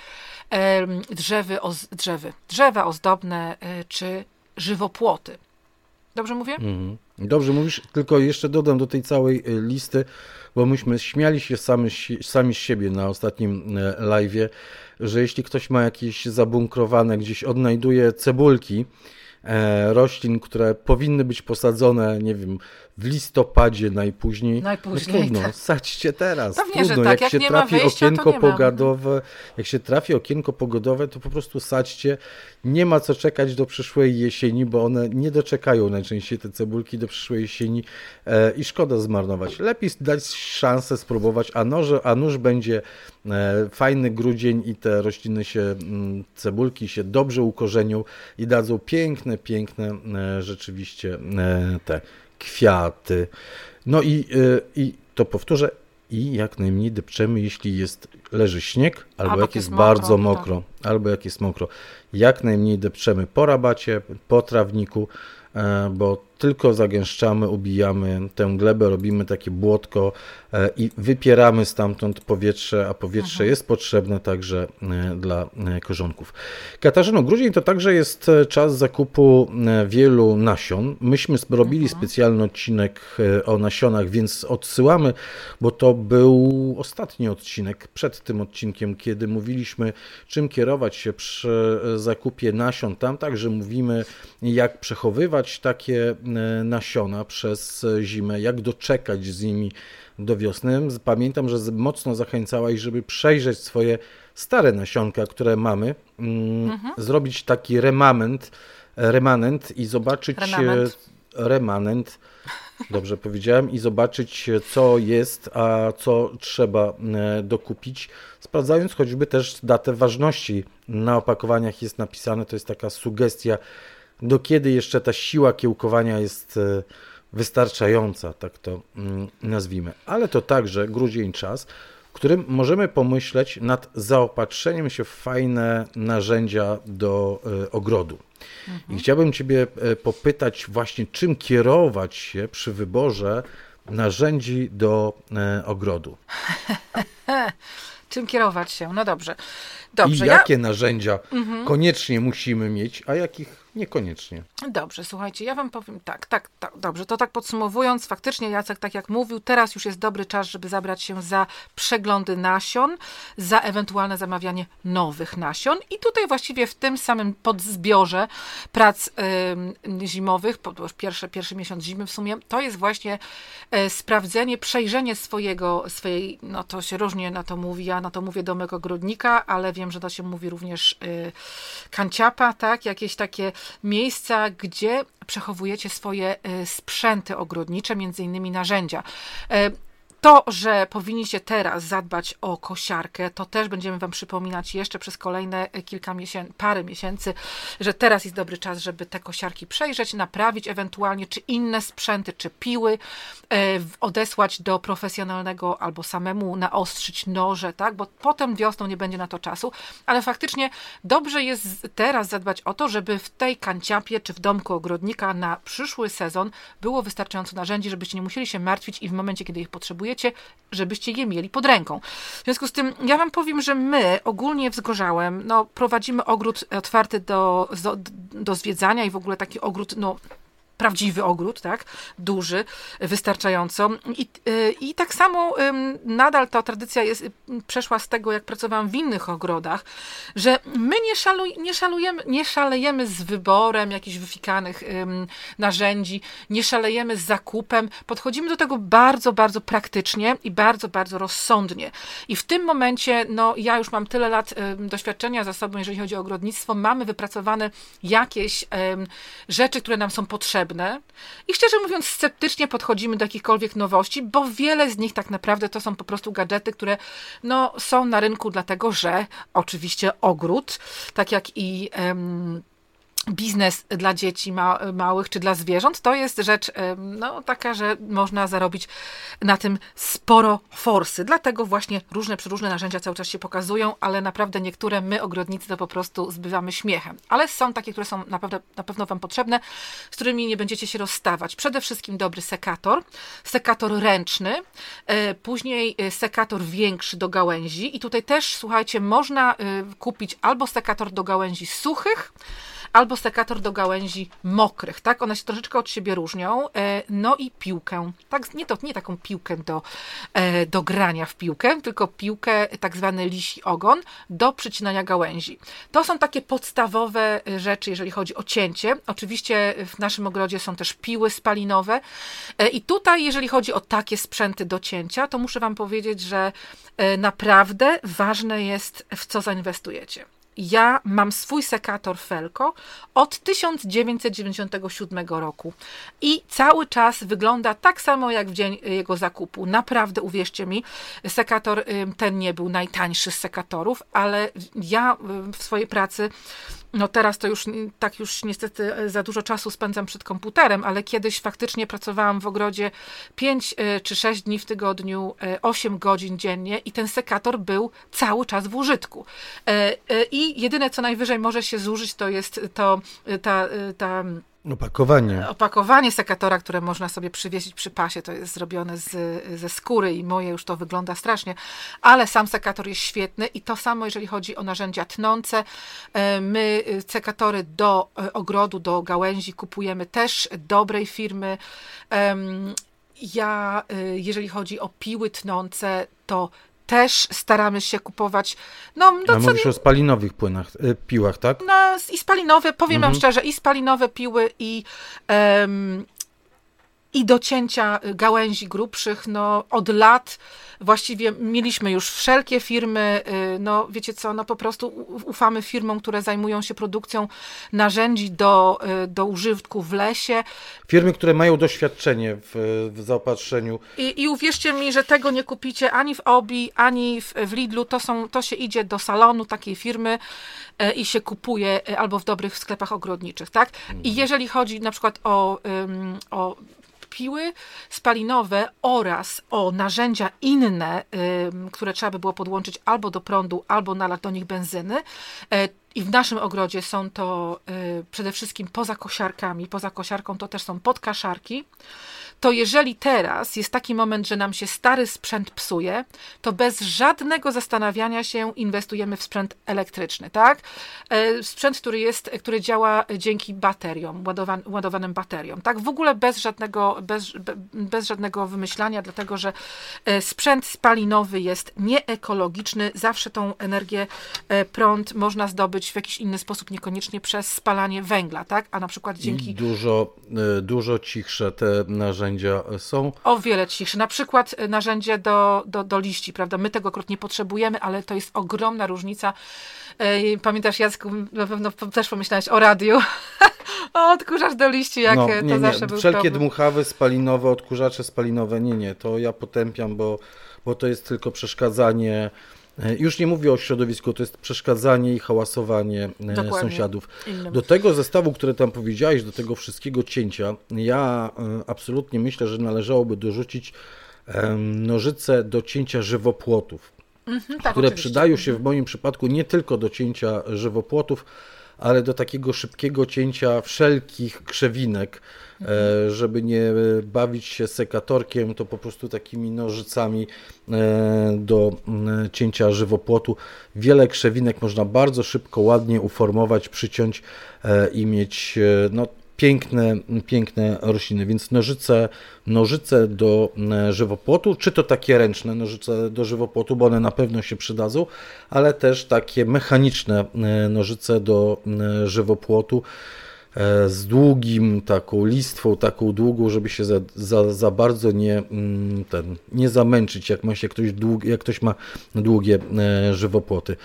drzewy, drzewy, drzewa ozdobne e, czy żywopłoty. Dobrze mówię? Mhm. Dobrze mówisz, tylko jeszcze dodam do tej całej e, listy, bo myśmy śmiali się sami, sami z siebie na ostatnim e, live'ie, że jeśli ktoś ma jakieś zabunkrowane, gdzieś odnajduje cebulki, roślin, które powinny być posadzone, nie wiem, w listopadzie najpóźniej. Najpóźniej, no trudno, tak. sadźcie teraz. Pewnie, trudno. Tak. Jak, jak się trafi wyjścia, okienko pogodowe, jak się trafi okienko pogodowe, to po prostu sadźcie. Nie ma co czekać do przyszłej jesieni, bo one nie doczekają najczęściej te cebulki do przyszłej jesieni e, i szkoda zmarnować. Lepiej dać szansę spróbować, a, noże, a nóż będzie e, fajny grudzień i te rośliny się, m, mm, cebulki się dobrze ukorzenią i dadzą piękne, piękne e, rzeczywiście e, te kwiaty. No i, y, i to powtórzę, i jak najmniej depczemy, jeśli jest, leży śnieg, albo, albo jak jest, jest bardzo mokro, tak. albo jak jest mokro. Jak najmniej depczemy po rabacie, po trawniku, e, bo tylko zagęszczamy, ubijamy tę glebę, robimy takie błotko e, i wypieramy stamtąd powietrze, a powietrze mhm. jest potrzebne także e, dla e, korzonków. Katarzyno, grudzień to także jest czas zakupu wielu nasion. Myśmy robili mhm. specjalny odcinek o nasionach, więc odsyłamy, bo to był ostatni odcinek przed tym odcinkiem, kiedy mówiliśmy, czym kierować się przy zakupie nasion. Tam także mówimy, jak przechowywać takie nasiona przez zimę, jak doczekać z nimi do wiosny. Pamiętam, że mocno zachęcałaś, żeby przejrzeć swoje stare nasionka, które mamy, mm, mhm. zrobić taki remament, remanent i zobaczyć remanent. remanent dobrze powiedziałem, i zobaczyć, co jest, a co trzeba e, dokupić, sprawdzając choćby też datę ważności. Na opakowaniach jest napisane, to jest taka sugestia do kiedy jeszcze ta siła kiełkowania jest e, wystarczająca, tak to mm, nazwijmy. Ale to także grudzień czas, w którym możemy pomyśleć nad zaopatrzeniem się w fajne narzędzia do e, ogrodu. Mhm. I chciałbym Ciebie e, popytać właśnie, czym kierować się przy wyborze narzędzi do ogrodu. czym kierować się? No dobrze. dobrze I jakie ja... narzędzia mhm. koniecznie musimy mieć, a jakich Niekoniecznie. Dobrze, słuchajcie, ja wam powiem tak, tak, tak, dobrze, to tak podsumowując, faktycznie Jacek, tak jak mówił, teraz już jest dobry czas, żeby zabrać się za przeglądy nasion, za ewentualne zamawianie nowych nasion i tutaj właściwie w tym samym podzbiorze prac y, zimowych, już pierwszy, pierwszy miesiąc zimy w sumie, to jest właśnie y, sprawdzenie, przejrzenie swojego, swojej, no to się różnie na to mówi, ja na to mówię domek ogrodnika, ale wiem, że to się mówi również y, kanciapa, tak, jakieś takie miejsca, gdzie przechowujecie swoje y, sprzęty ogrodnicze, między innymi narzędzia. To, że powinniście teraz zadbać o kosiarkę, to też będziemy Wam przypominać jeszcze przez kolejne kilka miesięcy, parę miesięcy, że teraz jest dobry czas, żeby te kosiarki przejrzeć, naprawić ewentualnie, czy inne sprzęty, czy piły, e, odesłać do profesjonalnego albo samemu naostrzyć noże, tak? Bo potem wiosną nie będzie na to czasu, ale faktycznie dobrze jest teraz zadbać o to, żeby w tej kanciapie czy w domku ogrodnika na przyszły sezon było wystarczająco narzędzi, żebyście nie musieli się martwić i w momencie, kiedy ich potrzebujecie, żebyście je mieli pod ręką. W związku z tym ja wam powiem, że my ogólnie w Zgorzałem no, prowadzimy ogród otwarty do, do, do zwiedzania i w ogóle taki ogród no, prawdziwy ogród, tak, duży, wystarczająco. I, y, i tak samo nadal ta tradycja jest, przeszła z tego, jak pracowałam w innych ogrodach, że my nie, szaluj, nie, szalujemy, nie szalejemy z wyborem jakichś wyfikanych narzędzi, nie szalejemy z zakupem, podchodzimy do tego bardzo, bardzo praktycznie i bardzo, bardzo rozsądnie. I w tym momencie, no ja już mam tyle lat doświadczenia za sobą, jeżeli chodzi o ogrodnictwo, mamy wypracowane jakieś rzeczy, które nam są potrzebne, potrzebne. I szczerze mówiąc sceptycznie podchodzimy do jakichkolwiek nowości, bo wiele z nich tak naprawdę to są po prostu gadżety, które no, są na rynku dlatego, że oczywiście ogród, tak jak i biznes dla dzieci ma, małych czy dla zwierząt, to jest rzecz no, taka, że można zarobić na tym sporo forsy. Dlatego właśnie różne przeróżne narzędzia cały czas się pokazują, ale naprawdę niektóre my, ogrodnicy, to po prostu zbywamy śmiechem. Ale są takie, które są naprawdę, na pewno Wam potrzebne, z którymi nie będziecie się rozstawać. Przede wszystkim dobry sekator, sekator ręczny, e, później e, sekator większy do gałęzi i tutaj też, słuchajcie, można e, kupić albo sekator do gałęzi suchych, albo sekator do gałęzi mokrych, tak? One się troszeczkę od siebie różnią. E, no i piłkę, tak, nie, to, nie taką piłkę do, e, do grania w piłkę, tylko piłkę, tak zwany lisi ogon, do przycinania gałęzi. To są takie podstawowe rzeczy, jeżeli chodzi o cięcie. Oczywiście w naszym ogrodzie są też piły spalinowe e, i tutaj, jeżeli chodzi o takie sprzęty do cięcia, to muszę Wam powiedzieć, że naprawdę ważne jest, w co zainwestujecie ja mam swój sekator Felko od 1997 roku i cały czas wygląda tak samo jak w dzień jego zakupu. Naprawdę, uwierzcie mi, sekator ten nie był najtańszy z sekatorów, ale ja w swojej pracy no teraz to już tak już niestety e, za dużo czasu spędzam przed komputerem, ale kiedyś faktycznie pracowałam w ogrodzie 5 e, czy 6 dni w tygodniu, 8 e, godzin dziennie i ten sekator był cały czas w użytku. I jedyne co najwyżej może się zużyć to jest to ta, ta Opakowanie. Opakowanie sekatora, które można sobie przywiesić przy pasie, to jest zrobione z, ze skóry i moje już to wygląda strasznie, ale sam sekator jest świetny i to samo, jeżeli chodzi o narzędzia tnące. E, my e, sekatory do e, ogrodu, do gałęzi kupujemy też dobrej firmy. Ja, jeżeli chodzi o piły tnące, to też staramy się kupować. No, no mówisz nie... o spalinowych płynach, y, piłach, tak? No, i spalinowe, powiem mhm. wam szczerze, i spalinowe piły, i, um, i do cięcia gałęzi grubszych, no od lat właściwie mieliśmy już wszelkie firmy, y, no wiecie co, no po prostu ufamy firmom, które zajmują się produkcją narzędzi do, y, do użytku w lesie. Firmy, które mają doświadczenie w, w zaopatrzeniu. I, I uwierzcie mi, że tego nie kupicie ani w Obi, ani w, w Lidlu, to, są, to się idzie do salonu takiej firmy y, i się kupuje albo w dobrych sklepach ogrodniczych, tak? I mhm. jeżeli chodzi na przykład o, o piły spalinowe oraz o narzędzia inne, które trzeba by było podłączyć albo do prądu, albo nalać do nich benzyny. E, I w naszym ogrodzie są to y, przede wszystkim poza kosiarkami. Poza kosiarką to też są podkaszarki to jeżeli teraz jest taki moment, że nam się stary sprzęt psuje, to bez żadnego zastanawiania się inwestujemy w sprzęt elektryczny, tak? E, sprzęt, który jest, który działa dzięki bateriom, ładowan, ładowanym bateriom, tak? W ogóle bez żadnego, bez, bez żadnego wymyślania, dlatego że e, sprzęt spalinowy jest nieekologiczny, zawsze tą energię, e, prąd można zdobyć w jakiś inny sposób, niekoniecznie przez spalanie węgla, tak? A na przykład dzięki... I dużo, dużo cichsze te narzędzia są. O wiele cichsze. Na przykład narzędzie do, do, do liści, prawda? My tego akurat nie potrzebujemy, ale to jest ogromna różnica. Pamiętasz, Jacku, na pewno też pomyślałeś o radiu. o, odkurzacz do liści, jak no, nie, to zawsze nie. był Wszelkie problem. dmuchawy spalinowe, odkurzacze spalinowe, nie, nie, to ja potępiam, bo, bo to jest tylko przeszkadzanie E, już nie mówię o środowisku, to jest przeszkadzanie i hałasowanie e, Dokładnie. sąsiadów. Innym. Do tego zestawu, który tam powiedziałeś, do tego wszystkiego cięcia, ja e, absolutnie myślę, że należałoby dorzucić nożyce do cięcia żywopłotów, mhm, tak, które oczywiście. przydają się w moim przypadku nie tylko do cięcia żywopłotów, ale do takiego szybkiego cięcia wszelkich krzewinek, E, żeby nie bawić się sekatorkiem, to po prostu takimi nożycami e, do cięcia żywopłotu. Wiele krzewinek można bardzo szybko, ładnie uformować, przyciąć e, i mieć no, piękne, piękne rośliny, więc nożyce, nożyce do żywopłotu, czy to takie ręczne nożyce do żywopłotu, bo one na pewno się przydadzą, ale też takie mechaniczne nożyce do żywopłotu, E, z długim taką listwą, taką długą, żeby się za, za, za bardzo nie, mm, ten, nie zamęczyć, jak, ma się ktoś dług, jak ktoś ma długie e, żywopłoty.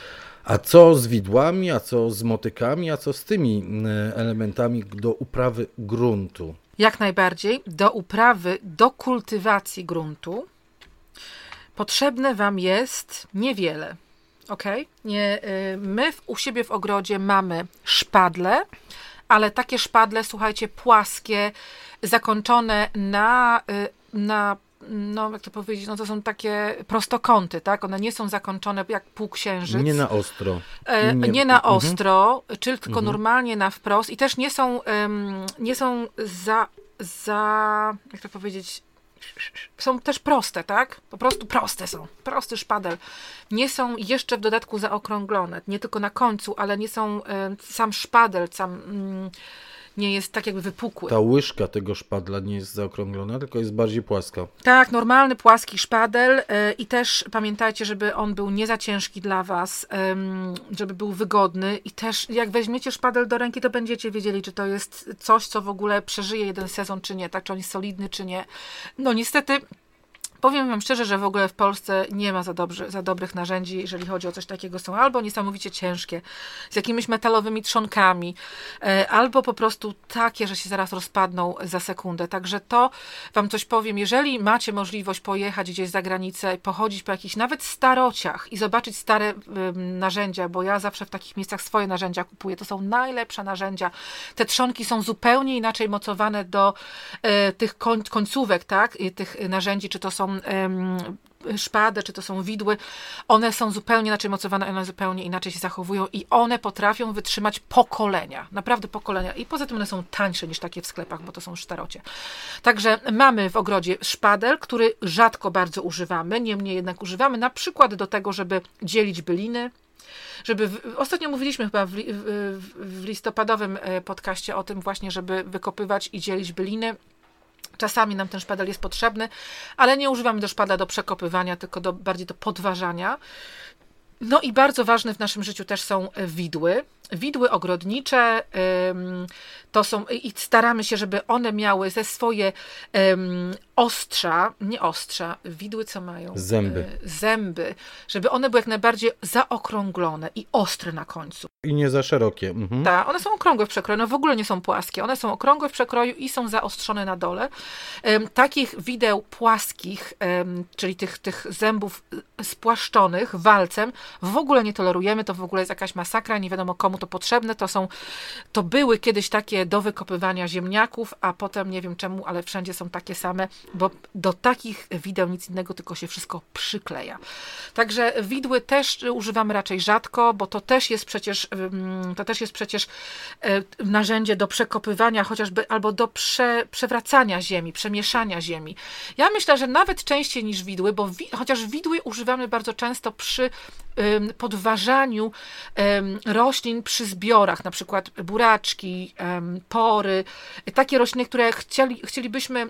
A co z widłami, a co z motykami, a co z tymi e, elementami do uprawy gruntu? Jak najbardziej. Do uprawy, do kultywacji gruntu potrzebne Wam jest niewiele. Ok? Nie, my u siebie w ogrodzie mamy szpadle, ale takie szpadle, słuchajcie, płaskie, zakończone na, y, na no jak to powiedzieć, no to są takie prostokąty, tak? One nie są zakończone jak półksiężyc. Nie na ostro. E, nie, nie, na mhm. ostro, mhm. czyli tylko mhm. normalnie na wprost i też nie są, um, nie są za, za, jak to powiedzieć, są też proste, tak? Po prostu proste są. Prosty szpadel. Nie są jeszcze w dodatku zaokrąglone. Nie tylko na końcu, ale nie są sam szpadel, sam. Nie jest tak jakby wypukły. Ta łyżka tego szpadla nie jest zaokrąglona, tylko jest bardziej płaska. Tak, normalny, płaski szpadel e, i też pamiętajcie, żeby on był nie za ciężki dla Was, żeby był wygodny i też jak weźmiecie szpadel do ręki, to będziecie wiedzieli, czy to jest coś, co w ogóle przeżyje jeden sezon, czy nie, tak, czy on jest solidny, czy nie. No niestety Powiem Wam szczerze, że w ogóle w Polsce nie ma za, dobrze, za dobrych narzędzi, jeżeli chodzi o coś takiego. Są albo niesamowicie ciężkie, z jakimiś metalowymi trzonkami, e, albo po prostu takie, że się zaraz rozpadną za sekundę. Także to Wam coś powiem. Jeżeli macie możliwość pojechać gdzieś za granicę, pochodzić po jakichś nawet starociach i zobaczyć stare narzędzia, bo ja zawsze w takich miejscach swoje narzędzia kupuję, to są najlepsze narzędzia. Te trzonki są zupełnie inaczej mocowane do e, tych końcówek, tak, tych narzędzi, czy to są szpadę, czy to są widły, one są zupełnie inaczej mocowane, one zupełnie inaczej się zachowują i one potrafią wytrzymać pokolenia, naprawdę pokolenia. I poza tym one są tańsze niż takie w sklepach, bo to są sztarocie. Także mamy w ogrodzie szpadel, który rzadko bardzo używamy, niemniej jednak używamy na przykład do tego, żeby dzielić byliny, żeby. W, ostatnio mówiliśmy chyba w, w, w listopadowym e, podcaście o tym właśnie, żeby wykopywać i dzielić byliny Czasami nam ten szpadel jest potrzebny, ale nie używamy do szpadla do przekopywania, tylko do, bardziej do podważania. No i bardzo ważne w naszym życiu też są widły. Widły ogrodnicze to są i staramy się, żeby one miały ze swoje ostrza, nie ostrza, widły co mają? Zęby. E, zęby, żeby one były jak najbardziej zaokrąglone i ostre na końcu. I nie za szerokie. Mhm. Tak, one są okrągłe w przekroju, no w ogóle nie są płaskie. One są okrągłe w przekroju i są zaostrzone na dole. Takich wideł płaskich, czyli tych, tych zębów spłaszczonych walcem w ogóle nie tolerujemy, to w ogóle jest jakaś masakra, nie wiadomo komu to potrzebne. To są, to były kiedyś takie do wykopywania ziemniaków, a potem nie wiem czemu, ale wszędzie są takie same, bo do takich wideł nic innego, tylko się wszystko przykleja. Także widły też używamy raczej rzadko, bo to też jest przecież, to też jest przecież e, narzędzie do przekopywania chociażby albo do prze, przewracania ziemi, przemieszania ziemi. Ja myślę, że nawet częściej niż widły, bo wi chociaż widły używamy bardzo często przy podważaniu roślin przy zbiorach, na przykład buraczki, pory, takie rośliny, które chcieli, chcielibyśmy,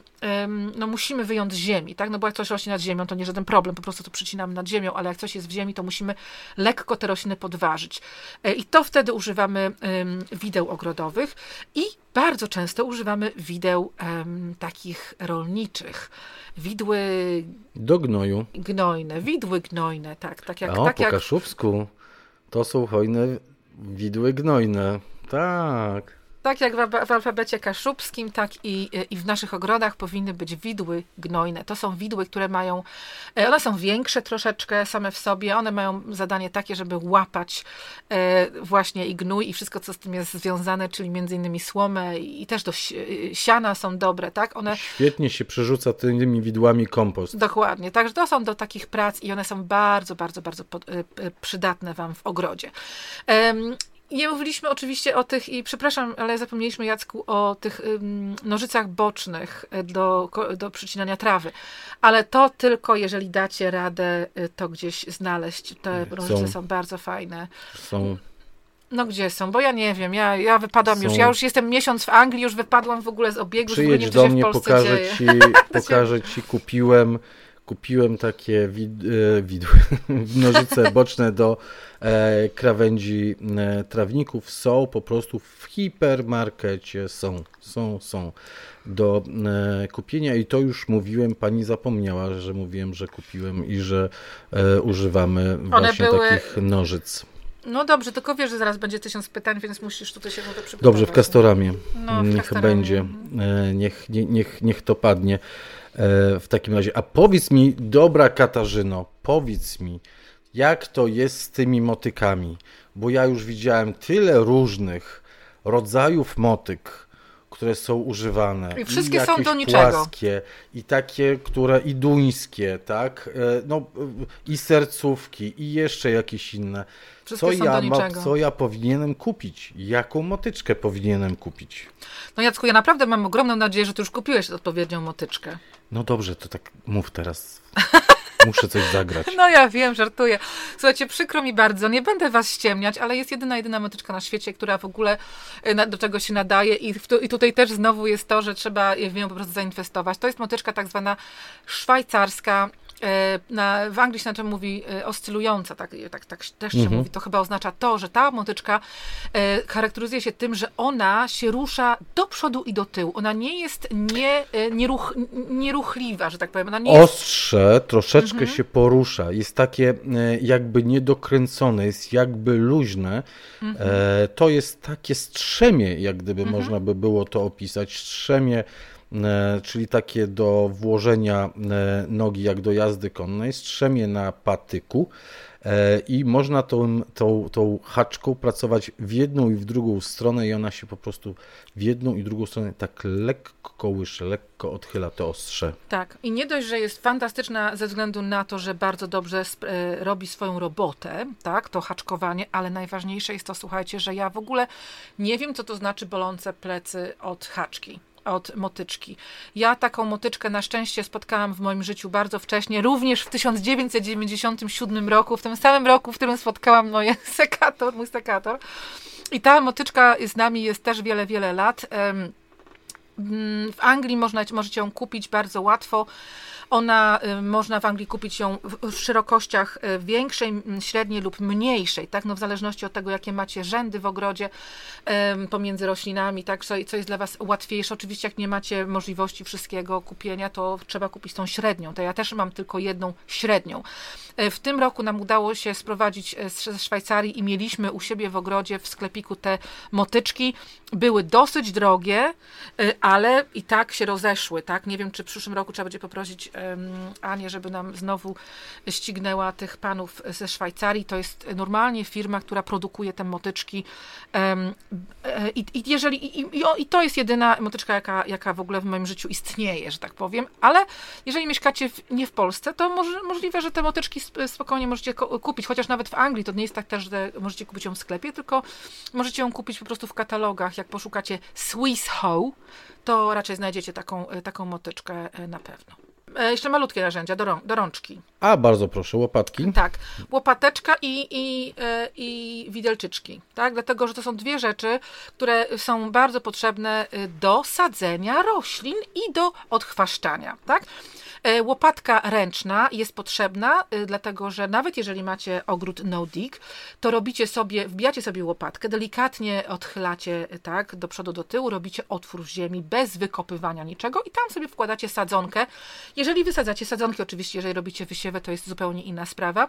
no musimy wyjąć z ziemi, tak? No bo jak coś rośnie nad ziemią, to nie żaden problem, po prostu to przycinamy nad ziemią, ale jak coś jest w ziemi, to musimy lekko te rośliny podważyć. E, I to wtedy używamy wideł ogrodowych i bardzo często używamy wideł takich rolniczych widły... Do gnoju. Gnojne, widły gnojne, tak. tak jak, o, tak po jak... kaszubsku to są hojne widły gnojne. Tak. Tak jak w, w alfabecie kaszubskim, tak i, i w naszych ogrodach powinny być widły gnojne. To są widły, które mają, e, one są większe troszeczkę same w sobie, one mają zadanie takie, żeby łapać e, właśnie i gnój i wszystko, co z tym jest związane, czyli między innymi słomę i też do siana są dobre, tak? One... Świetnie się przerzuca tymi widłami kompost. Dokładnie, także to są do takich prac i one są bardzo, bardzo, bardzo e, przydatne Wam w ogrodzie. Nie mówiliśmy oczywiście o tych, i przepraszam, ale zapomnieliśmy Jacku o tych nożycach bocznych do, do przycinania trawy. Ale to tylko jeżeli dacie radę e, to gdzieś znaleźć. Te są, nożyce są bardzo fajne. Są. No gdzie są? Bo ja nie wiem, ja, ja wypadam są. już, ja już jestem miesiąc w Anglii, już wypadłam w ogóle z obiegu, Przyjedź nie do mnie, pokażę ci, pokażę ci, kupiłem kupiłem takie wid, e, widły, nożyce boczne do e, krawędzi e, trawników. Są po prostu w hipermarkecie, są, są, są do kupienia i to już mówiłem, pani zapomniała, że mówiłem, że kupiłem i że używamy właśnie były... takich nożyc. No dobrze, tylko wiesz, że zaraz będzie tysiąc pytań, więc musisz tutaj się na to przygotować. Dobrze, w Kastoramie. No, w niech Kastoramie. będzie. Niech, nie, niech, niech to padnie. W takim razie. A powiedz mi, dobra Katarzyno, powiedz mi, jak to jest z tymi motykami? Bo ja już widziałem tyle różnych rodzajów motyk, które są używane. I wszystkie I są do niczego. Płaskie, I takie, które i duńskie, tak? E, no, I sercówki, i jeszcze jakieś inne. Co ja, ma, co ja powinienem kupić? Jaką motyczkę powinienem kupić? No Jacku, ja naprawdę mam ogromną nadzieję, że ty już kupiłeś odpowiednią motyczkę. No dobrze, to tak mów teraz. Muszę coś zagrać. No ja wiem, żartuję. Słuchajcie, przykro mi bardzo, nie będę was ściemniać, ale jest jedyna, jedyna motyczka na świecie, która w ogóle e, do czego się nadaje i, i tutaj też znowu jest to, że trzeba w nią po prostu zainwestować. To jest motyczka tak zwana szwajcarska, na, w Anglii się na czym mówi e, oscylująca, tak, tak, tak też się mhm. mówi. To chyba oznacza to, że ta motyczka e, charakteryzuje się tym, że ona się rusza do przodu i do tyłu. Ona nie jest nie, nieruch, nieruchliwa, że tak powiem. Ona nie Ostrze jest... troszeczkę mhm. się porusza. Jest takie jakby niedokręcone, jest jakby luźne. Mhm. To jest takie strzemie, jak gdyby mhm. można by było to opisać. Strzemie E, czyli takie do włożenia e, nogi jak do jazdy konnej, strzemie na patyku e, i można tą, tą, tą haczką pracować w jedną i w drugą stronę i ona się po prostu w jedną i drugą stronę tak lekko kołysze, lekko odchyla to ostrze. Tak i nie dość, że jest fantastyczna ze względu na to, że bardzo dobrze robi swoją robotę, tak, to haczkowanie, ale najważniejsze jest to, słuchajcie, że ja w ogóle nie wiem, co to znaczy bolące plecy od haczki od motyczki. Ja taką motyczkę na szczęście spotkałam w moim życiu bardzo wcześnie, również w 1997 roku, w tym samym roku, w którym spotkałam moje sekator, mój sekator. I ta motyczka z nami jest też wiele, wiele lat. W Anglii można, możecie ją kupić bardzo łatwo. Ona, y, można w Anglii kupić ją w, szerokościach y, większej, średniej lub mniejszej, tak, no w zależności od tego, jakie macie rzędy w ogrodzie pomiędzy roślinami, tak, co, co jest dla Was łatwiejsze. Oczywiście, jak nie macie możliwości wszystkiego kupienia, to trzeba kupić tą średnią. To ja też mam tylko jedną średnią. E, w tym roku nam udało się sprowadzić e, ze Szwajcarii i mieliśmy u siebie w ogrodzie, w sklepiku te motyczki. Były dosyć drogie, e, ale i tak się rozeszły, tak? Nie wiem, czy w przyszłym roku trzeba będzie poprosić a nie żeby nam znowu ścignęła tych panów ze Szwajcarii. To jest normalnie firma, która produkuje te motyczki i, i jeżeli, i, i, to jest jedyna motyczka, jaka, jaka w ogóle w moim życiu istnieje, że tak powiem, ale jeżeli mieszkacie w, nie w Polsce, to możliwe, że te motyczki spokojnie możecie kupić, chociaż nawet w Anglii to nie jest tak też, że możecie kupić ją w sklepie, tylko możecie ją kupić po prostu w katalogach. Jak poszukacie Swiss Hoe, to raczej znajdziecie taką, taką motyczkę e, na pewno. E, jeszcze malutkie narzędzia do, rą do rączki. A, bardzo proszę, łopatki. Tak, łopateczka i, i, i widelczyczki, tak? Dlatego, że to są dwie rzeczy, które są bardzo potrzebne do sadzenia roślin i do odchwaszczania, tak? E, łopatka ręczna jest potrzebna, e, dlatego że nawet jeżeli macie ogród no dig, to robicie sobie, wbijacie sobie łopatkę, delikatnie odchylacie e, tak do przodu, do tyłu, robicie otwór w ziemi bez wykopywania niczego i tam sobie wkładacie sadzonkę. Jeżeli wysadzacie sadzonki, oczywiście jeżeli robicie wysiewę, to jest zupełnie inna sprawa.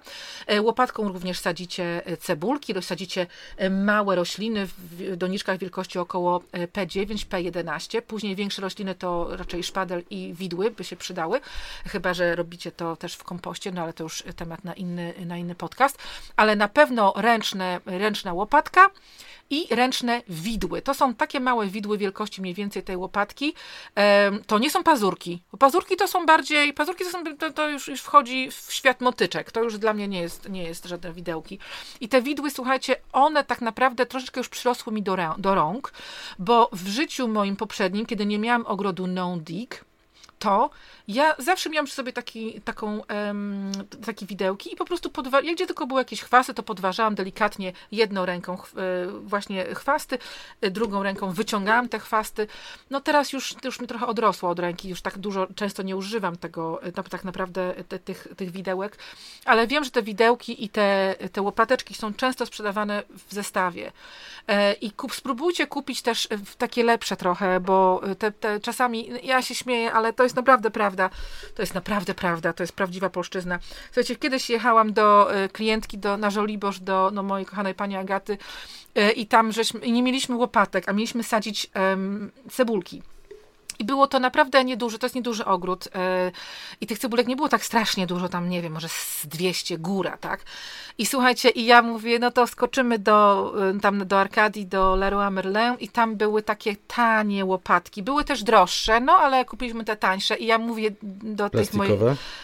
Łopatką również sadzicie cebulki, sadzicie małe rośliny w doniczkach wielkości około P9, P11. Później większe rośliny to raczej szpadel i widły by się przydały chyba że robicie to też w kompoście, no ale to już temat na inny, na inny podcast. Ale na pewno ręczne, ręczna łopatka i ręczne widły. To są takie małe widły wielkości mniej więcej tej łopatki. To nie są pazurki. Pazurki to są bardziej, pazurki to, są, to, to już, już wchodzi w świat motyczek. To już dla mnie nie jest, nie jest żadne widełki. I te widły, słuchajcie, one tak naprawdę troszeczkę już przyrosły mi do, do rąk, bo w życiu moim poprzednim, kiedy nie miałam ogrodu no-dig, to ja zawsze miałam przy sobie taki, taką, takie widełki i po prostu podwa- jak gdzie tylko były jakieś chwasty, to podważałam delikatnie jedną ręką ch e, właśnie chwasty, e, drugą ręką wyciągałam te chwasty. No teraz już, już mi trochę odrosło od ręki, już tak dużo, często nie używam tego, e, tak naprawdę te, tych, tych widełek, ale wiem, że te widełki i te, te łopateczki są często sprzedawane w zestawie. I kup, spróbujcie kupić też takie lepsze trochę, bo te, te czasami, ja się śmieję, ale to jest naprawdę prawda. To jest naprawdę prawda, to jest prawdziwa polszczyzna. Słuchajcie, kiedyś jechałam do e, klientki do, na Żoliborz, do no, mojej kochanej pani Agaty e, i tam żeśmy, i nie mieliśmy łopatek, a mieliśmy sadzić um, cebulki. I było to naprawdę nieduże, to jest nieduży ogród yy, i tych cebulek nie było tak strasznie dużo, tam nie wiem, może z 200 góra, tak? I słuchajcie, i ja mówię, no to skoczymy do, yy, tam do Arkadii, do Leroy Merlin i tam były takie tanie łopatki. Były też droższe, no ale kupiliśmy te tańsze i ja mówię do tych moich...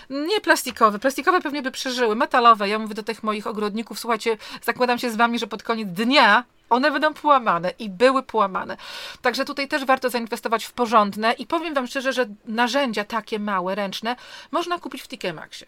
Nie plastikowe, plastikowe pewnie by przeżyły, metalowe. Ja mówię do tych moich ogrodników, słuchajcie, zakładam się z wami, że pod koniec dnia one będą połamane i były połamane. Także tutaj też warto zainwestować w porządne i powiem Wam szczerze, że narzędzia takie małe, ręczne można kupić w TK Maxie.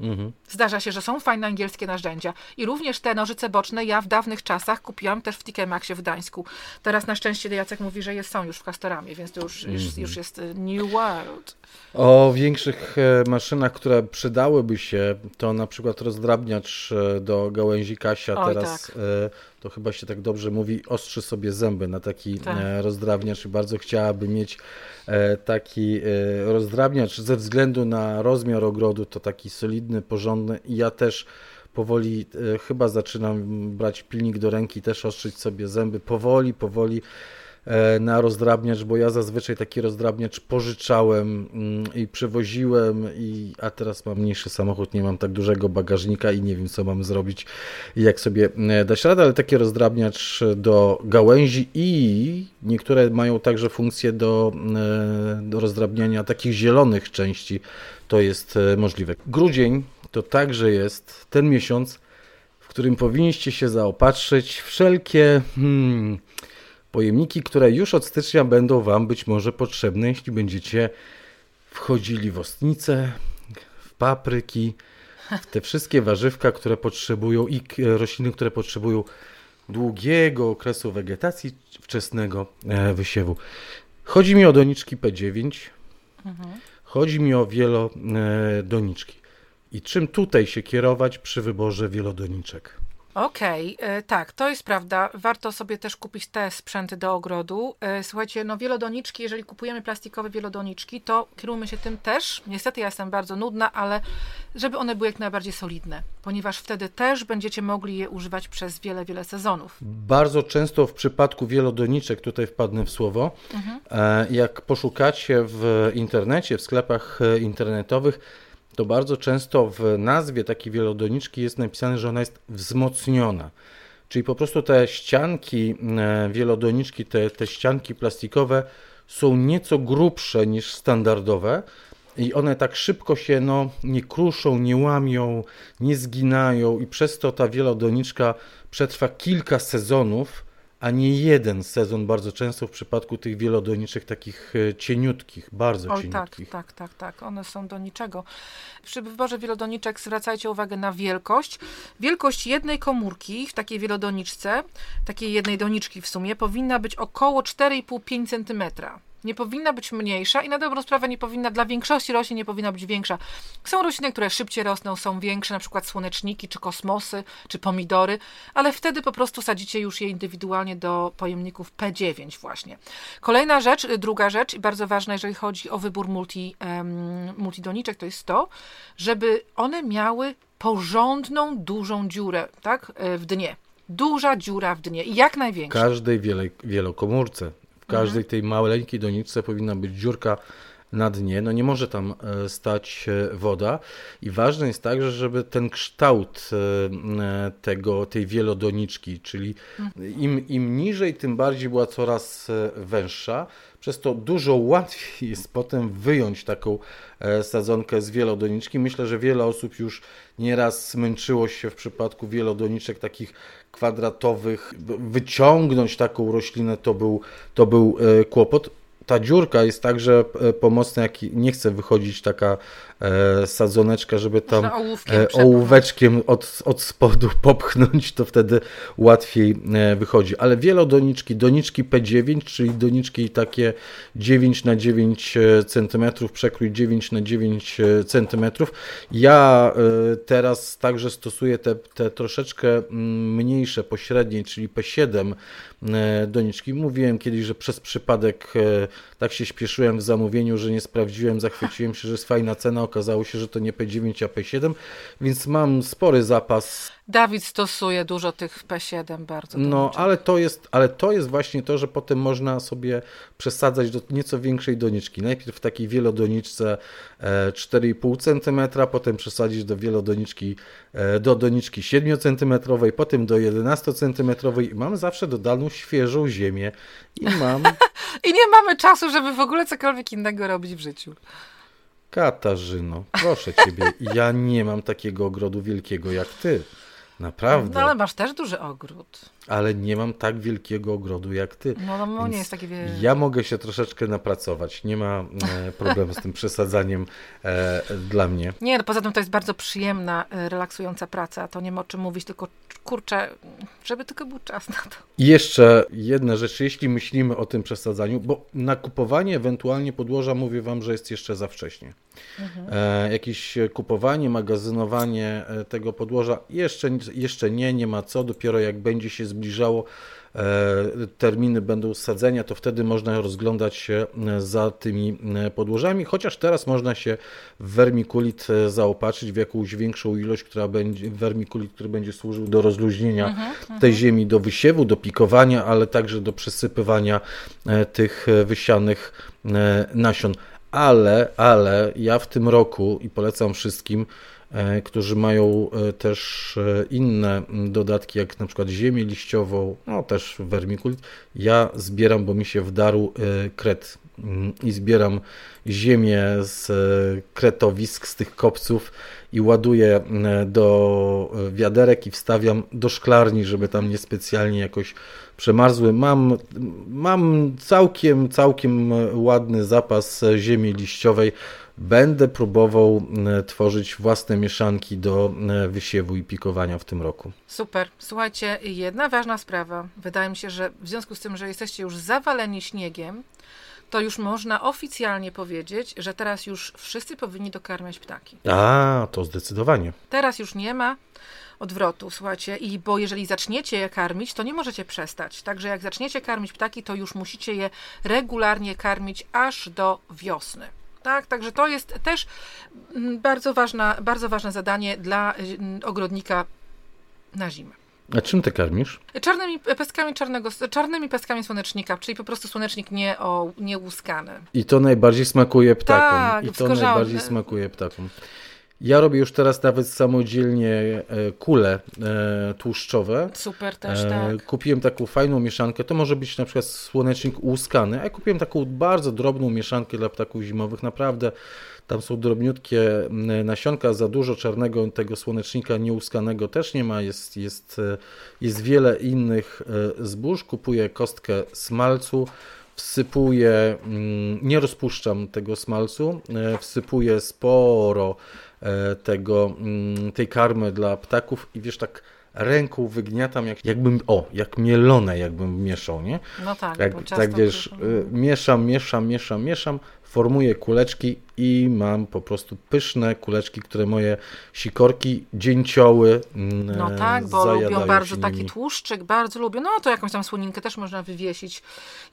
Mhm. Zdarza się, że są fajne angielskie narzędzia. I również te nożyce boczne ja w dawnych czasach kupiłam też w TK Maxie w Gdańsku. Teraz na szczęście Jacek mówi, że jest, są już w Castoramie, więc to już, mhm. już, już jest y, New World. O większych e, maszynach, które przydałyby się, to na przykład rozdrabniacz e, do gałęzi Kasia Oj, teraz tak. E, to chyba się tak dobrze mówi, ostrzy sobie zęby na taki tak. rozdrabniacz i bardzo chciałaby mieć taki rozdrabniacz ze względu na rozmiar ogrodu, to taki solidny, porządny i ja też powoli chyba zaczynam brać pilnik do ręki, też ostrzyć sobie zęby, powoli, powoli E, na rozdrabniacz, bo ja zazwyczaj taki rozdrabniacz pożyczałem mm, i przewoziłem, i, a teraz mam mniejszy samochód, nie mam tak dużego bagażnika i nie wiem, co mam zrobić i jak sobie e, dać radę, ale taki rozdrabniacz do gałęzi i niektóre mają także funkcję do, e, do rozdrabniania takich zielonych części, to jest możliwe. Grudzień to także jest ten miesiąc, w którym powinniście się zaopatrzyć wszelkie hmm, Pojemniki, które już od stycznia będą Wam być może potrzebne, jeśli będziecie wchodzili w ostnice, w papryki, w te wszystkie warzywka, które potrzebują i rośliny, które potrzebują długiego okresu wegetacji, wczesnego e, wysiewu. Chodzi mi o doniczki P9, mhm. chodzi mi o wielodoniczki. I czym tutaj się kierować przy wyborze wielodoniczek? Okej, okay, tak, to jest prawda. Warto sobie też kupić te sprzęty do ogrodu. E, słuchajcie, no wielodoniczki, jeżeli kupujemy plastikowe wielodoniczki, to kierujmy się tym też. Niestety ja jestem bardzo nudna, ale żeby one były jak najbardziej solidne, ponieważ wtedy też będziecie mogli je używać przez wiele, wiele sezonów. Bardzo często w przypadku wielodoniczek, tutaj wpadnę w słowo, mhm. E, jak poszukacie w internecie, w sklepach e, internetowych, to bardzo często w nazwie takiej wielodoniczki jest napisane, że ona jest wzmocniona. Czyli po prostu te ścianki e, wielodoniczki, te, te ścianki plastikowe są nieco grubsze niż standardowe i one tak szybko się no, nie kruszą, nie łamią, nie zginają i przez to ta wielodoniczka przetrwa kilka sezonów a nie jeden sezon bardzo często w przypadku tych wielodoniczek takich e, cieniutkich, bardzo Oj, tak, cieniutkich. Tak, tak, tak, tak. One są do niczego. Przy wyborze wielodoniczek zwracajcie uwagę na wielkość. Wielkość jednej komórki w takiej wielodoniczce, takiej jednej doniczki w sumie, powinna być około 4,5-5 cm nie powinna być mniejsza i na dobrą sprawę nie powinna, dla większości roślin nie powinna być większa. Są rośliny, które szybciej rosną, są większe, na przykład słoneczniki, czy kosmosy, czy pomidory, ale wtedy po prostu sadzicie już je indywidualnie do pojemników P9 właśnie. Kolejna rzecz, druga rzecz i bardzo ważna, jeżeli chodzi o wybór multi, um, multidoniczek, to jest to, żeby one miały porządną, dużą dziurę tak, e, w dnie. Duża dziura w dnie i jak największa. Każdej wielokomórce każdej tej maleńkiej doniczce powinna być dziurka na dnie, no nie może tam e, stać e, woda i ważne jest także, żeby ten kształt e, tego, tej wielodoniczki, czyli im, im niżej, tym bardziej była coraz węższa, przez to dużo łatwiej jest potem wyjąć taką sadzonkę z wielodoniczki. Myślę, że wiele osób już nieraz zmęczyło się w przypadku wielodoniczek takich kwadratowych. Wyciągnąć taką roślinę to był, to był kłopot ta dziurka jest także e, pomocna, jak nie chce wychodzić taka sadzoneczka, żeby tam e, ołóweczkiem od, od spodu popchnąć, to wtedy łatwiej e, wychodzi. Ale wielodoniczki, doniczki P9, czyli doniczki takie 9 na 9 e, cm, przekrój 9 na 9 e, cm. Ja teraz także stosuję te, te troszeczkę mm, mniejsze, pośrednie, czyli P7 doniczki. Mówiłem kiedyś, że przez przypadek tak się śpieszyłem w zamówieniu, że nie sprawdziłem, zachwyciłem się, że jest fajna cena, okazało się, że to nie P9, a P7, więc mam spory zapas Dawid stosuje dużo tych P7 bardzo. No, ale to, jest, ale to jest właśnie to, że potem można sobie przesadzać do nieco większej doniczki. Najpierw w takiej wielodoniczce 4,5 e, cm, potem przesadzić do wielodoniczki, e, do doniczki 7 cm, potem do 11 cm i mam zawsze dodaną świeżą ziemię i mam... I nie mamy czasu, żeby w ogóle cokolwiek innego robić w życiu. Katarzyno, proszę ciebie, ja nie mam takiego ogrodu wielkiego jak ty. Naprawdę. No ale masz też duży ogród. Ale nie mam tak wielkiego ogrodu jak ty. No, no nie jest taki wielki. Ja mogę się troszeczkę napracować. Nie ma e, problemu z tym przesadzaniem e, dla mnie. Nie, no poza tym to jest bardzo przyjemna, e, relaksująca praca. To nie ma o czym mówić, tylko kurczę, żeby tylko był czas na to. I jeszcze jedna rzecz, jeśli myślimy o tym przesadzaniu, bo na kupowanie ewentualnie podłoża mówię wam, że jest jeszcze za wcześnie. Mhm. E, jakieś kupowanie, magazynowanie e, tego podłoża jeszcze, jeszcze nie, nie ma co. Dopiero jak będzie się zbliżało e, terminy będą sadzenia, to wtedy można rozglądać się e, za tymi podłożami, chociaż teraz można się w wermikulit zaopatrzyć w jakąś większą ilość, która będzie, wermikulit, który będzie służył do rozluźnienia mhm, mhm. tej ziemi, do wysiewu, do pikowania, ale także do przesypywania tych wysianych nasion ale, ale ja w tym roku i polecam wszystkim, e, którzy mają e, też e, inne dodatki, jak na przykład ziemię liściową, no też wermikulit, ja zbieram, bo mi się wdarł kret mm, i zbieram ziemię z kretowisk, z tych kopców i ładuję do wiaderek i wstawiam do szklarni, żeby tam niespecjalnie jakoś przemarzły. Mam, mam całkiem, całkiem ładny zapas ziemi liściowej. Będę próbował tworzyć własne mieszanki do wysiewu i pikowania w tym roku. Super. Słuchajcie, jedna ważna sprawa. Wydaje mi się, że w związku z tym, że jesteście już zawaleni śniegiem, to już można oficjalnie powiedzieć, że teraz już wszyscy powinni dokarmiać ptaki. A, to zdecydowanie. Teraz już nie ma odwrotu, słuchajcie, i bo jeżeli zaczniecie je karmić, to nie możecie przestać. Także jak zaczniecie karmić ptaki, to już musicie je regularnie karmić aż do wiosny. Tak, także to jest też mm, bardzo, ważna, bardzo ważne zadanie dla mm, ogrodnika na zimę. A czym ty karmisz? Czarnymi pestkami czarnego, czarnymi pestkami słonecznika, czyli po prostu słonecznik nie, o, nie łuskany. I to najbardziej smakuje ptakom. Tak, I to najbardziej smakuje ptakom. Ja robię już teraz nawet samodzielnie e, kule e, tłuszczowe. Super też, E, tak. Kupiłem taką fajną mieszankę. To może być na przykład słonecznik łuskany, a ja kupiłem taką bardzo drobną mieszankę dla ptaków zimowych. Naprawdę tam są drobniutkie nasionka, za dużo czarnego tego słonecznika nieuskanego też nie ma. Jest, jest, jest wiele innych zbóż. Kupuję kostkę smalcu. Wsypuję, mm, nie rozpuszczam tego smalcu, wsypuję sporo tego, mm, tej karmy dla ptaków i wiesz, tak ręką wygniatam, jak, jakbym, o, jak mielone, jakbym mieszał, nie? No tak, Tak, ciasto tak wiesz, y, mieszam, mieszam, mieszam, mieszam, formuję kuleczki i mam po prostu pyszne kuleczki, które moje sikorki, dzięcioły mm, No tak, bo lubią bardzo się taki nimi. tłuszczyk, bardzo lubią. No to jakąś tam słoninkę też można wywiesić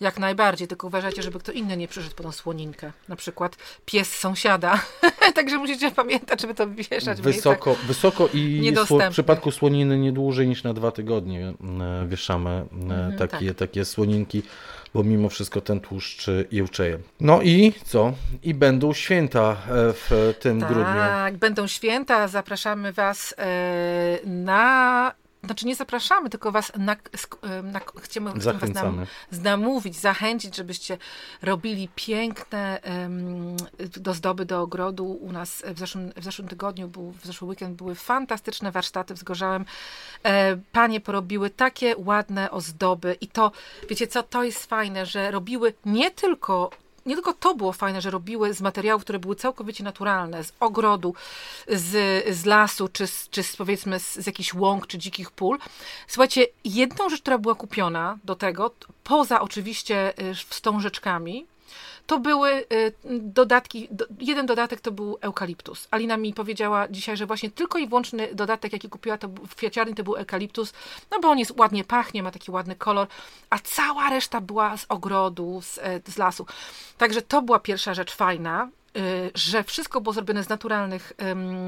jak najbardziej, tylko uważajcie, żeby kto inny nie przyszedł po tą słoninkę. Na przykład pies sąsiada. Także musicie pamiętać, żeby to wieszać Wysoko, wysoko i w przypadku słoniny nie dłużej niż na dwa tygodnie e, wieszamy e, Mhm, takie, tak. takie słoninki, bo mimo wszystko ten tłuszcz jełczeje. No i co? I będą święta e, w tym grudniu. Tak, będą święta, zapraszamy Was e, na. Znaczy nie zapraszamy, tylko Was na, e, na, chcemy, Was nam, namówić, zachęcić, żebyście robili piękne em, dozdoby do ogrodu. U nas w zeszłym, w zeszłym tygodniu, był, w zeszły weekend były fantastyczne warsztaty w Zgorzałem. E, panie porobiły takie ładne ozdoby i to, wiecie co, to jest fajne, że robiły nie tylko nie tylko to było fajne, że robiły z materiałów, które były całkowicie naturalne, z ogrodu, z, z lasu, czy, z, czy z, powiedzmy z, z jakichś łąk, czy dzikich pól. Słuchajcie, jedną rzecz, która była kupiona do tego, poza oczywiście y, wstążeczkami, to były y, dodatki, do, jeden dodatek to był eukaliptus. Alina mi powiedziała dzisiaj, że właśnie tylko i wyłączny dodatek, jaki kupiła to w kwiaciarni, to był eukaliptus, no bo on jest ładnie pachnie, ma taki ładny kolor, a cała reszta była z ogrodu, z, e, z lasu. Także to była pierwsza rzecz fajna, y, że wszystko było zrobione z naturalnych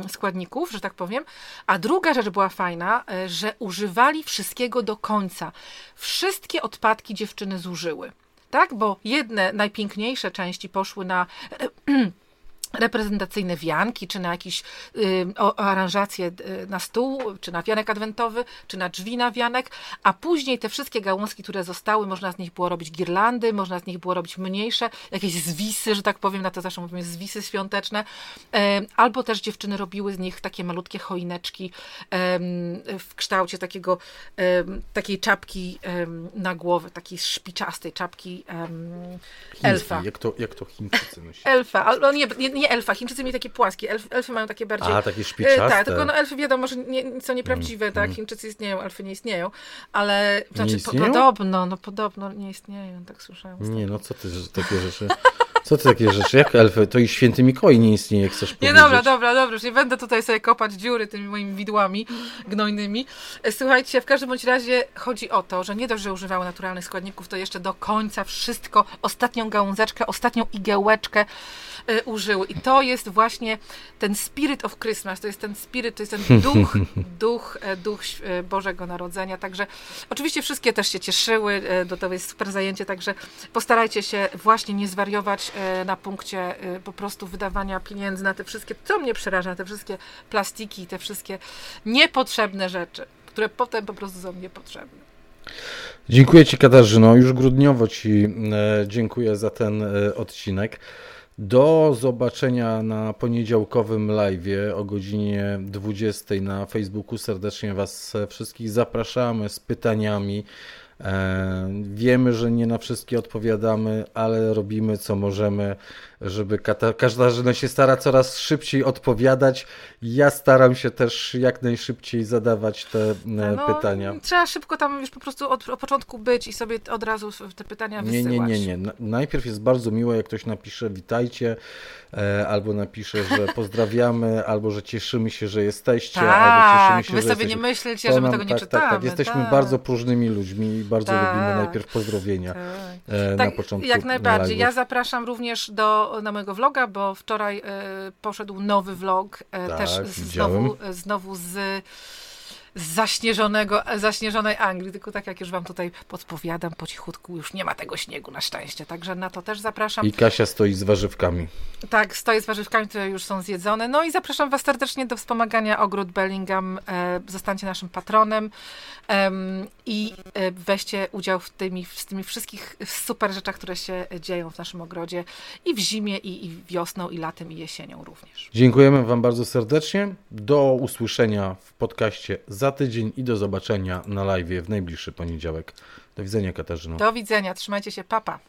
składników, że tak powiem. A druga rzecz była fajna, y, że używali wszystkiego do końca. Wszystkie odpadki dziewczyny zużyły. Tak, bo jedne najpiękniejsze części poszły na reprezentacyjne wianki, czy na jakieś y, o, aranżacje y, na stół, czy na wianek adwentowy, czy na drzwi na wianek, a później te wszystkie gałązki, które zostały, można z nich było robić girlandy, można z nich było robić mniejsze, jakieś zwisy, że tak powiem, na to zawsze mówimy zwisy świąteczne, Em, albo też dziewczyny robiły z nich takie malutkie choineczki em, w kształcie takiego, takiej czapki na głowę, takiej szpiczastej czapki em, Chiński, elfa. Jak to, jak to Chińczycy myślą? Elfa, ale nie, nie, nie elfa. Chińczycy mieli takie płaskie. Elf, elfy mają takie bardziej. A, takie E, szpiczaste. tak, tylko no elfy wiadomo, że nie, są nieprawdziwe, Mm, tak? Chińczycy istnieją, elfy nie istnieją, ale znaczy istnieją? podobno, no podobno nie istnieją, tak słyszałam. Nie, no co ty, takie rzeczy... Co ty takie rzeczy? Jak elfy? To i święty Mikołaj nie istnieje, jak chcesz Nie, powiedzieć. dobra, dobra, dobra, już nie będę tutaj sobie kopać dziury tymi moimi widłami gnojnymi. Słuchajcie, w każdym bądź razie chodzi o to, że nie dość, że używały naturalnych składników, to jeszcze do końca wszystko, ostatnią gałązeczkę, ostatnią igiełeczkę e, użyły. I to jest właśnie ten spirit of Christmas, to jest ten spirit, to jest ten duch, duch, e, duch e, Bożego Narodzenia. Także oczywiście wszystkie też się cieszyły, e, do to jest super zajęcie, także postarajcie się właśnie nie zwariować e, na punkcie e, po prostu wydawania pieniędzy na te wszystkie, co mnie przeraża, te wszystkie plastiki, te wszystkie niepotrzebne rzeczy, które potem po prostu są niepotrzebne. Dziękuję Ci Katarzyno, już grudniowo Ci e, dziękuję za ten odcinek. Do zobaczenia na poniedziałkowym live'ie o godzinie 20 na Facebooku. Serdecznie Was wszystkich zapraszamy z pytaniami. E, Wiemy, że nie na wszystkie odpowiadamy, ale robimy co możemy, żeby Kata, Katarzyna się stara coraz szybciej odpowiadać. Ja staram się też jak najszybciej zadawać te No, pytania. Trzeba szybko tam już po prostu od, od początku być i sobie od razu te pytania Nie, wysyłać. nie, nie, nie. Na- Najpierw jest bardzo miło, jak ktoś napisze witajcie, e, albo napisze, że pozdrawiamy, albo że cieszymy się, że jesteście, albo Tak, cieszymy się, wy że sobie nie jesteście. myślcie, że my tego nie tak, czytamy. Tak, tak, jesteśmy tak. bardzo próżnymi ludźmi i bardzo Tak. lubimy najpierw pozdrowienia Tak. e, na Tak, początku jak najbardziej. live'ów. Ja zapraszam również do, na mojego vloga, bo wczoraj e, poszedł nowy vlog, e, Tak, też znowu, e, znowu z z zaśnieżonego, zaśnieżonej Anglii, tylko tak jak już wam tutaj podpowiadam, po cichutku już nie ma tego śniegu na szczęście, także na to też zapraszam. I Kasia stoi z warzywkami. Tak, stoję z warzywkami, które już są zjedzone. No i zapraszam Was serdecznie do wspomagania Ogród Bellingham. E, zostańcie naszym patronem em, i e, weźcie udział w tymi, w tymi wszystkich super rzeczach, które się dzieją w naszym ogrodzie i w zimie, i, i wiosną, i latem, i jesienią również. Dziękujemy Wam bardzo serdecznie. Do usłyszenia w podcaście za tydzień i do zobaczenia na live w najbliższy poniedziałek. Do widzenia, Katarzyno. Do widzenia, trzymajcie się, papa.